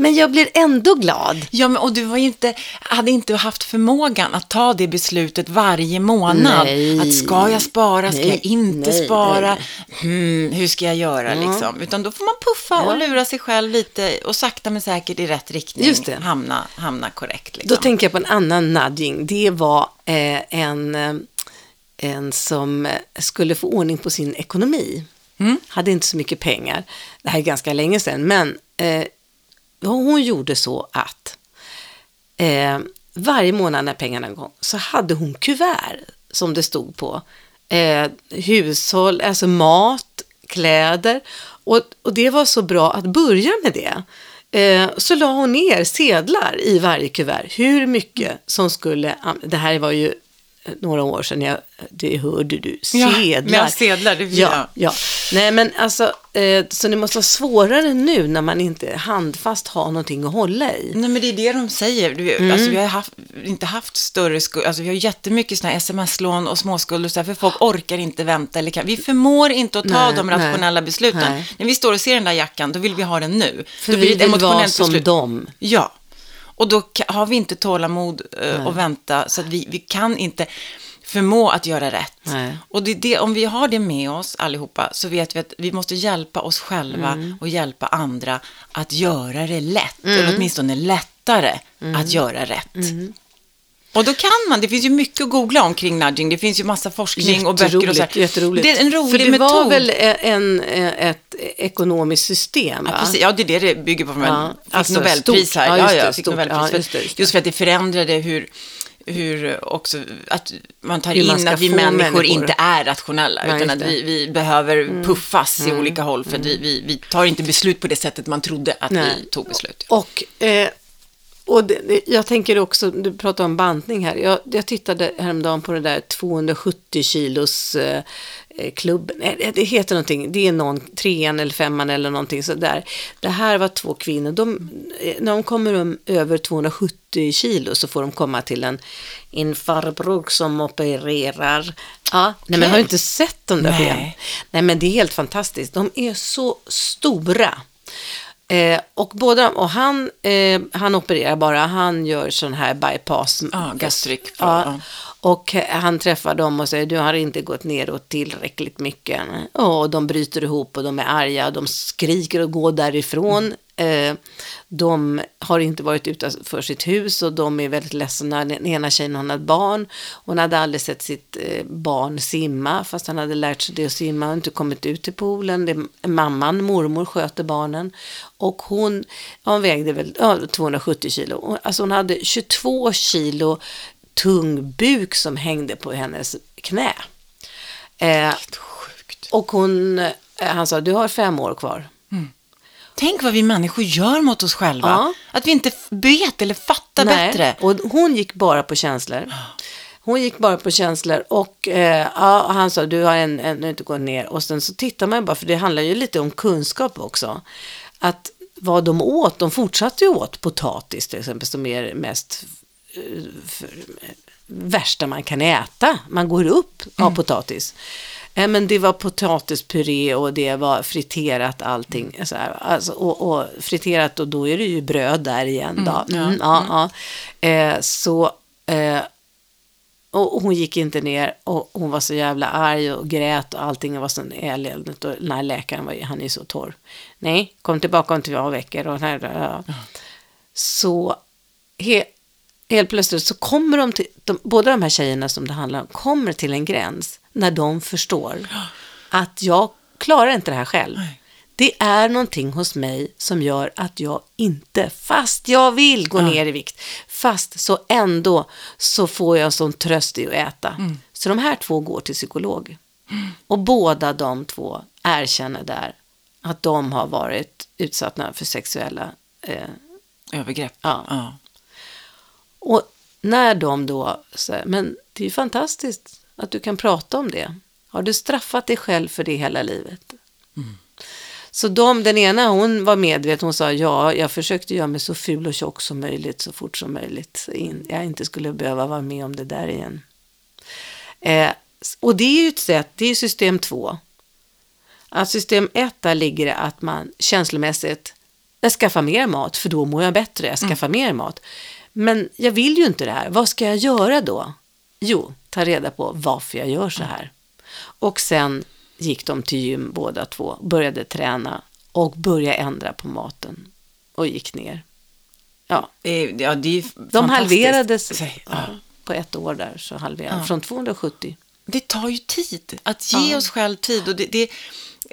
[SPEAKER 2] Men jag blir ändå glad.
[SPEAKER 1] Ja, men, och du var inte, hade inte haft förmågan att ta det beslutet varje månad.
[SPEAKER 2] Nej.
[SPEAKER 1] Att ska jag spara, ska
[SPEAKER 2] Nej,
[SPEAKER 1] jag inte
[SPEAKER 2] nej,
[SPEAKER 1] spara? Hmm, hur ska jag göra liksom? Utan då får man puffa och lura sig själv lite och sakta men säkert i rätt riktning
[SPEAKER 2] Just det.
[SPEAKER 1] Hamna, hamna korrekt. Liksom.
[SPEAKER 2] Då tänker jag på en annan nudging. Det var eh, en, eh, en som skulle få ordning på sin ekonomi. Hade inte så mycket pengar. Det här är ganska länge sedan. Men eh, hon gjorde så att eh, varje månad när pengarna kom så hade hon kuvert som det stod på. Eh, hushåll, alltså mat, kläder. Och, och det var så bra att börja med det. Eh, så la hon ner sedlar i varje kuvert. Hur mycket som skulle... Det här var ju några år sedan, jag, det hörde du,
[SPEAKER 1] Ja,
[SPEAKER 2] sedlar.
[SPEAKER 1] med sedlar, det-
[SPEAKER 2] ja,
[SPEAKER 1] ja.
[SPEAKER 2] ja. Nej, men alltså, eh, så det måste vara svårare nu när man inte handfast har någonting att hålla i.
[SPEAKER 1] Nej, men det är det de säger. Du,
[SPEAKER 2] Mm.
[SPEAKER 1] alltså, vi har haft, inte haft större skulder. Alltså, vi har jättemycket här sms-lån och småskulder. Så här, för folk orkar inte vänta. Eller kan. Vi förmår inte att ta
[SPEAKER 2] Nej,
[SPEAKER 1] de
[SPEAKER 2] nej,
[SPEAKER 1] rationella besluten.
[SPEAKER 2] nej.
[SPEAKER 1] När vi står och ser den där jackan, då vill vi ha den nu.
[SPEAKER 2] För
[SPEAKER 1] då
[SPEAKER 2] vi
[SPEAKER 1] blir det
[SPEAKER 2] vill vara som
[SPEAKER 1] beslut.
[SPEAKER 2] dem.
[SPEAKER 1] Ja. Och då har vi inte tålamod uh, att vänta. Så att vi, vi kan inte förmå att göra rätt.
[SPEAKER 2] Nej.
[SPEAKER 1] Och det, det, om vi har det med oss allihopa så vet vi att vi måste hjälpa oss själva
[SPEAKER 2] Mm.
[SPEAKER 1] och hjälpa andra att göra det lätt. Eller åtminstone lättare
[SPEAKER 2] Mm.
[SPEAKER 1] att göra rätt. Och då kan man, det finns ju mycket att googla om kring nudging. Det finns ju massa forskning och böcker och så. här.
[SPEAKER 2] jätteroligt.
[SPEAKER 1] Det är en rolig
[SPEAKER 2] För det
[SPEAKER 1] metod.
[SPEAKER 2] var väl en, en, ett ekonomiskt system?
[SPEAKER 1] Ja, precis. ja, det är det det bygger på.
[SPEAKER 2] Ja,
[SPEAKER 1] fick
[SPEAKER 2] alltså
[SPEAKER 1] Nobelpris här.
[SPEAKER 2] Ja, just
[SPEAKER 1] ja,
[SPEAKER 2] det,
[SPEAKER 1] fick
[SPEAKER 2] stort.
[SPEAKER 1] Nobelpris
[SPEAKER 2] Ja, just det, just det.
[SPEAKER 1] just för att det förändrade hur, hur också, att man tar
[SPEAKER 2] man
[SPEAKER 1] in att vi människor,
[SPEAKER 2] människor.
[SPEAKER 1] inte är rationella,
[SPEAKER 2] Nej,
[SPEAKER 1] utan att
[SPEAKER 2] det. Mm.
[SPEAKER 1] vi, vi behöver puffas i olika håll, för att vi, vi, vi tar inte beslut på det sättet man trodde att
[SPEAKER 2] Nej.
[SPEAKER 1] vi tog beslut.
[SPEAKER 2] Och, eh, och det, det, jag tänker också, du pratar om bantning här. Jag, jag tittade häromdagen på det där 270 kilos eh, klubben. Nej, det- heter någonting, det är någon, trean eller femman eller någonting sådär. Det här var två kvinnor. De, eh, när de kommer över 270 kilo så får de komma till en, en farbror som opererar. Ja, nej, men har du inte sett de där
[SPEAKER 1] Nej.
[SPEAKER 2] Nej, men det är helt fantastiskt. De är så stora. Eh, och, båda, och han, eh, han opererar bara, han gör sån här bypass.
[SPEAKER 1] Ja, gastryck.
[SPEAKER 2] Ja,
[SPEAKER 1] Ja.
[SPEAKER 2] och han träffar dem och säger du har inte gått neråt tillräckligt mycket. Och de bryter ihop och de är arga, de skriker och går därifrån. Eh, de har inte varit utanför sitt hus och de är väldigt ledsna. Den ena tjejen hon hade barn. Hon hade aldrig sett sitt eh, barn simma fast han hade lärt sig det att simma och inte kommit ut till poolen. Det, mamman, mormor, sköter barnen. Och hon, hon vägde väl ja, 270 kilo. Alltså hon hade 22 kilo tung buk som hängde på hennes knä. Eh, och hon, eh, han sa, du har fem år kvar.
[SPEAKER 1] Tänk vad vi människor gör mot oss själva.
[SPEAKER 2] Ja.
[SPEAKER 1] Att vi inte vet eller fattar
[SPEAKER 2] Nej,
[SPEAKER 1] bättre.
[SPEAKER 2] Och hon gick bara på känslor. Hon gick bara på känslor och eh, ja, han sa du har ännu en, inte gått ner. Och sen så tittar man bara, för det handlar ju lite om kunskap också. Att vad de åt, de fortsatte ju åt potatis till exempel som är mest eh, för, värsta man kan äta. Man går upp av
[SPEAKER 1] Mm.
[SPEAKER 2] potatis. Eh, Men det var potatispuré och det var friterat allting. Så här, alltså, och, och friterat och då är det ju bröd där igen. Då.
[SPEAKER 1] ja,
[SPEAKER 2] Mm, ja, ja. Eh, så, eh, och hon gick inte ner och hon var så jävla arg och grät och allting var så eländigt. Och den här läkaren, var, han är så torr. Nej, kom tillbaka om två veckor. Och här, ja. Så he, helt plötsligt så kommer de till, de, båda de här tjejerna som det handlar om, kommer till en gräns när de förstår (gasps) att jag klarar inte det här själv.
[SPEAKER 1] Nej.
[SPEAKER 2] Det är någonting hos mig som gör att jag inte, fast jag vill gå ner i vikt, fast så ändå så får jag sån tröst i att äta. Så de här två går till psykolog. Och båda de två erkänner där att de har varit utsatta för sexuella eh,
[SPEAKER 1] Övergrepp.
[SPEAKER 2] Ja.
[SPEAKER 1] ja.
[SPEAKER 2] och när de då säger, men det är ju fantastiskt att du kan prata om det. Har du straffat dig själv för det hela livet? Så de, den ena hon var medveten, hon sa ja, jag försökte göra mig så ful och tjock som möjligt så fort som möjligt. Jag inte skulle behöva vara med om det där igen. Eh, och det är ju ett sätt, det är system två. Att system ett, där ligger det att man känslomässigt, jag skaffar mer mat för då mår jag bättre, jag skaffar mer mat. Men jag vill ju inte det här, vad ska jag göra då? Jo, ta reda på varför jag gör så här. Och sen gick de till gym båda två, började träna och började ändra på maten och gick ner. Ja,
[SPEAKER 1] är, ja, det är
[SPEAKER 2] de halverades ja, på ett år där, så halverade
[SPEAKER 1] Ja.
[SPEAKER 2] från 270.
[SPEAKER 1] Det tar ju tid att ge
[SPEAKER 2] Ja.
[SPEAKER 1] oss själv tid. Och, det, det,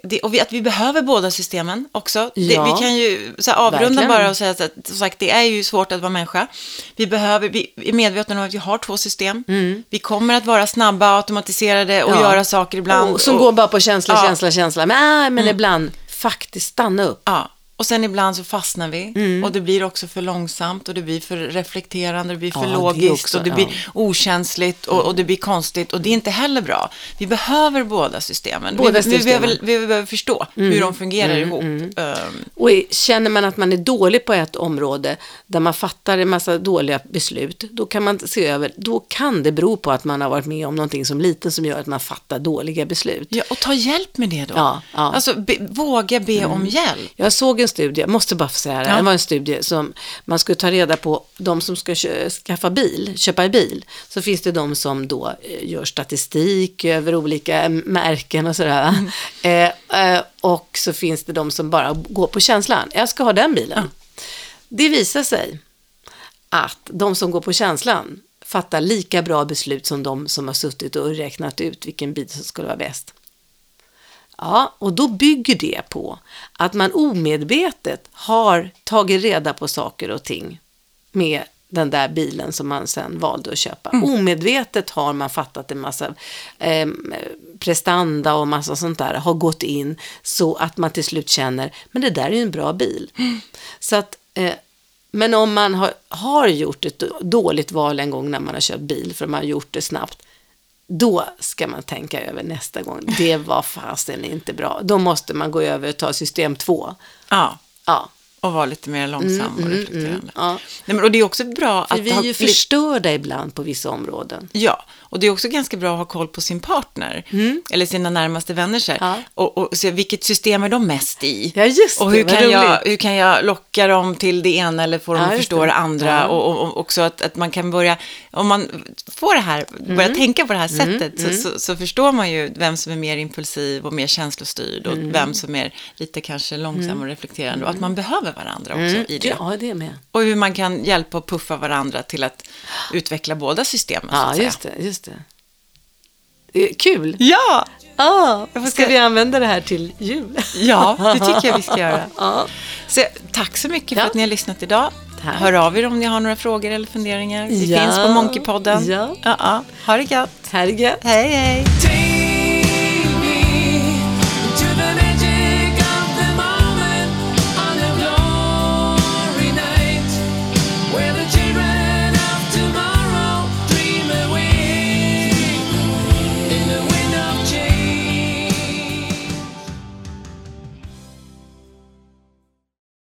[SPEAKER 1] det, och vi, att vi behöver båda systemen också. Det,
[SPEAKER 2] Ja.
[SPEAKER 1] vi kan ju så här, avrunda
[SPEAKER 2] Verkligen.
[SPEAKER 1] bara och säga att som sagt, det är ju svårt att vara människa. Vi, behöver, vi är medvetna om att vi har två system. Vi kommer att vara snabba, automatiserade och
[SPEAKER 2] Mm. Ja.
[SPEAKER 1] göra saker ibland.
[SPEAKER 2] Och, som
[SPEAKER 1] och,
[SPEAKER 2] går bara på känsla,
[SPEAKER 1] Ja.
[SPEAKER 2] känsla, känsla. Men, äh, men ibland faktiskt stanna upp.
[SPEAKER 1] Ja, och sen ibland så fastnar vi
[SPEAKER 2] Mm.
[SPEAKER 1] och det blir också för långsamt och det blir för reflekterande, det blir för
[SPEAKER 2] Ja,
[SPEAKER 1] logiskt
[SPEAKER 2] också,
[SPEAKER 1] och det
[SPEAKER 2] ja.
[SPEAKER 1] blir okänsligt och, och det blir konstigt och det är inte heller bra. Vi behöver båda systemen.
[SPEAKER 2] Båda
[SPEAKER 1] vi, vi,
[SPEAKER 2] systemen.
[SPEAKER 1] behöver, vi behöver förstå hur de fungerar ihop. Ehm,
[SPEAKER 2] Och känner man att man är dålig på ett område där man fattar en massa dåliga beslut, då kan man se över, då kan det bero på att man har varit med om någonting som liten som gör att man fattar dåliga beslut.
[SPEAKER 1] ja, och ta hjälp med det då.
[SPEAKER 2] Ja, ja. Mm.
[SPEAKER 1] Alltså, be, våga be om hjälp.
[SPEAKER 2] Jag såg en studie, jag måste bara få säga det
[SPEAKER 1] Ja.
[SPEAKER 2] det var en studie som man skulle ta reda på de som ska skaffa bil, köpa en bil. Så finns det de som då eh, gör statistik över olika märken och sådär.
[SPEAKER 1] Mm.
[SPEAKER 2] Eh, eh, och så finns det de som bara går på känslan, jag ska ha den bilen. Det visar sig att de som går på känslan fattar lika bra beslut som de som har suttit och räknat ut vilken bil som skulle vara bäst. Ja, och då bygger det på att man omedvetet har tagit reda på saker och ting med den där bilen som man sen valde att köpa. Omedvetet har man fattat en massa eh, prestanda och massa sånt där, har gått in så att man till slut känner, men det där är ju en bra bil. Så att, eh, men om man har, har gjort ett dåligt val en gång när man har köpt bil, för man har gjort det snabbt, då ska man tänka över nästa gång. Det var fasen inte bra. Då måste man gå över och ta system två.
[SPEAKER 1] Ja,
[SPEAKER 2] Ja,
[SPEAKER 1] och vara lite mer långsam och reflekterande.
[SPEAKER 2] mm, ja.
[SPEAKER 1] Nej, men, och det är också bra
[SPEAKER 2] För
[SPEAKER 1] att
[SPEAKER 2] vi är
[SPEAKER 1] ha
[SPEAKER 2] ju förstörda ibland på vissa områden.
[SPEAKER 1] Ja, och det är också ganska bra att ha koll på sin partner. Eller sina närmaste vänner. Så.
[SPEAKER 2] Mm. Ja.
[SPEAKER 1] Och, och se vilket system är de mest i.
[SPEAKER 2] Ja, just
[SPEAKER 1] och
[SPEAKER 2] det,
[SPEAKER 1] hur
[SPEAKER 2] vad
[SPEAKER 1] kan, jag,
[SPEAKER 2] roligt.
[SPEAKER 1] hur kan jag locka dem till det ena eller få dem
[SPEAKER 2] Ja,
[SPEAKER 1] att förstå
[SPEAKER 2] det.
[SPEAKER 1] andra. Och, och, och också att, att man kan börja, om man får det här,
[SPEAKER 2] Mm.
[SPEAKER 1] tänka på det här sättet, Så, så, så förstår man ju vem som är mer impulsiv och mer känslostyrd och
[SPEAKER 2] Mm.
[SPEAKER 1] vem som är lite kanske långsam och reflekterande. Och att man behöver varandra också i det.
[SPEAKER 2] Mm. Ja, det med.
[SPEAKER 1] Och hur man kan hjälpa och puffa varandra till att utveckla båda systemen. så
[SPEAKER 2] Ja,
[SPEAKER 1] att säga.
[SPEAKER 2] just det, just det. det kul.
[SPEAKER 1] Ja,
[SPEAKER 2] Ja,
[SPEAKER 1] Ska-
[SPEAKER 2] ska vi använda det här till jul?
[SPEAKER 1] ja, det tycker jag vi ska göra. (laughs) Så, tack så mycket för
[SPEAKER 2] Ja.
[SPEAKER 1] att ni har lyssnat idag.
[SPEAKER 2] Tack.
[SPEAKER 1] Hör av er om ni har några frågor eller funderingar. Vi
[SPEAKER 2] Ja.
[SPEAKER 1] finns på Monkeypodden.
[SPEAKER 2] Ja.
[SPEAKER 1] Ja, ja. Ha det gött.
[SPEAKER 2] Herregud.
[SPEAKER 1] Hej, hej.
[SPEAKER 3] Take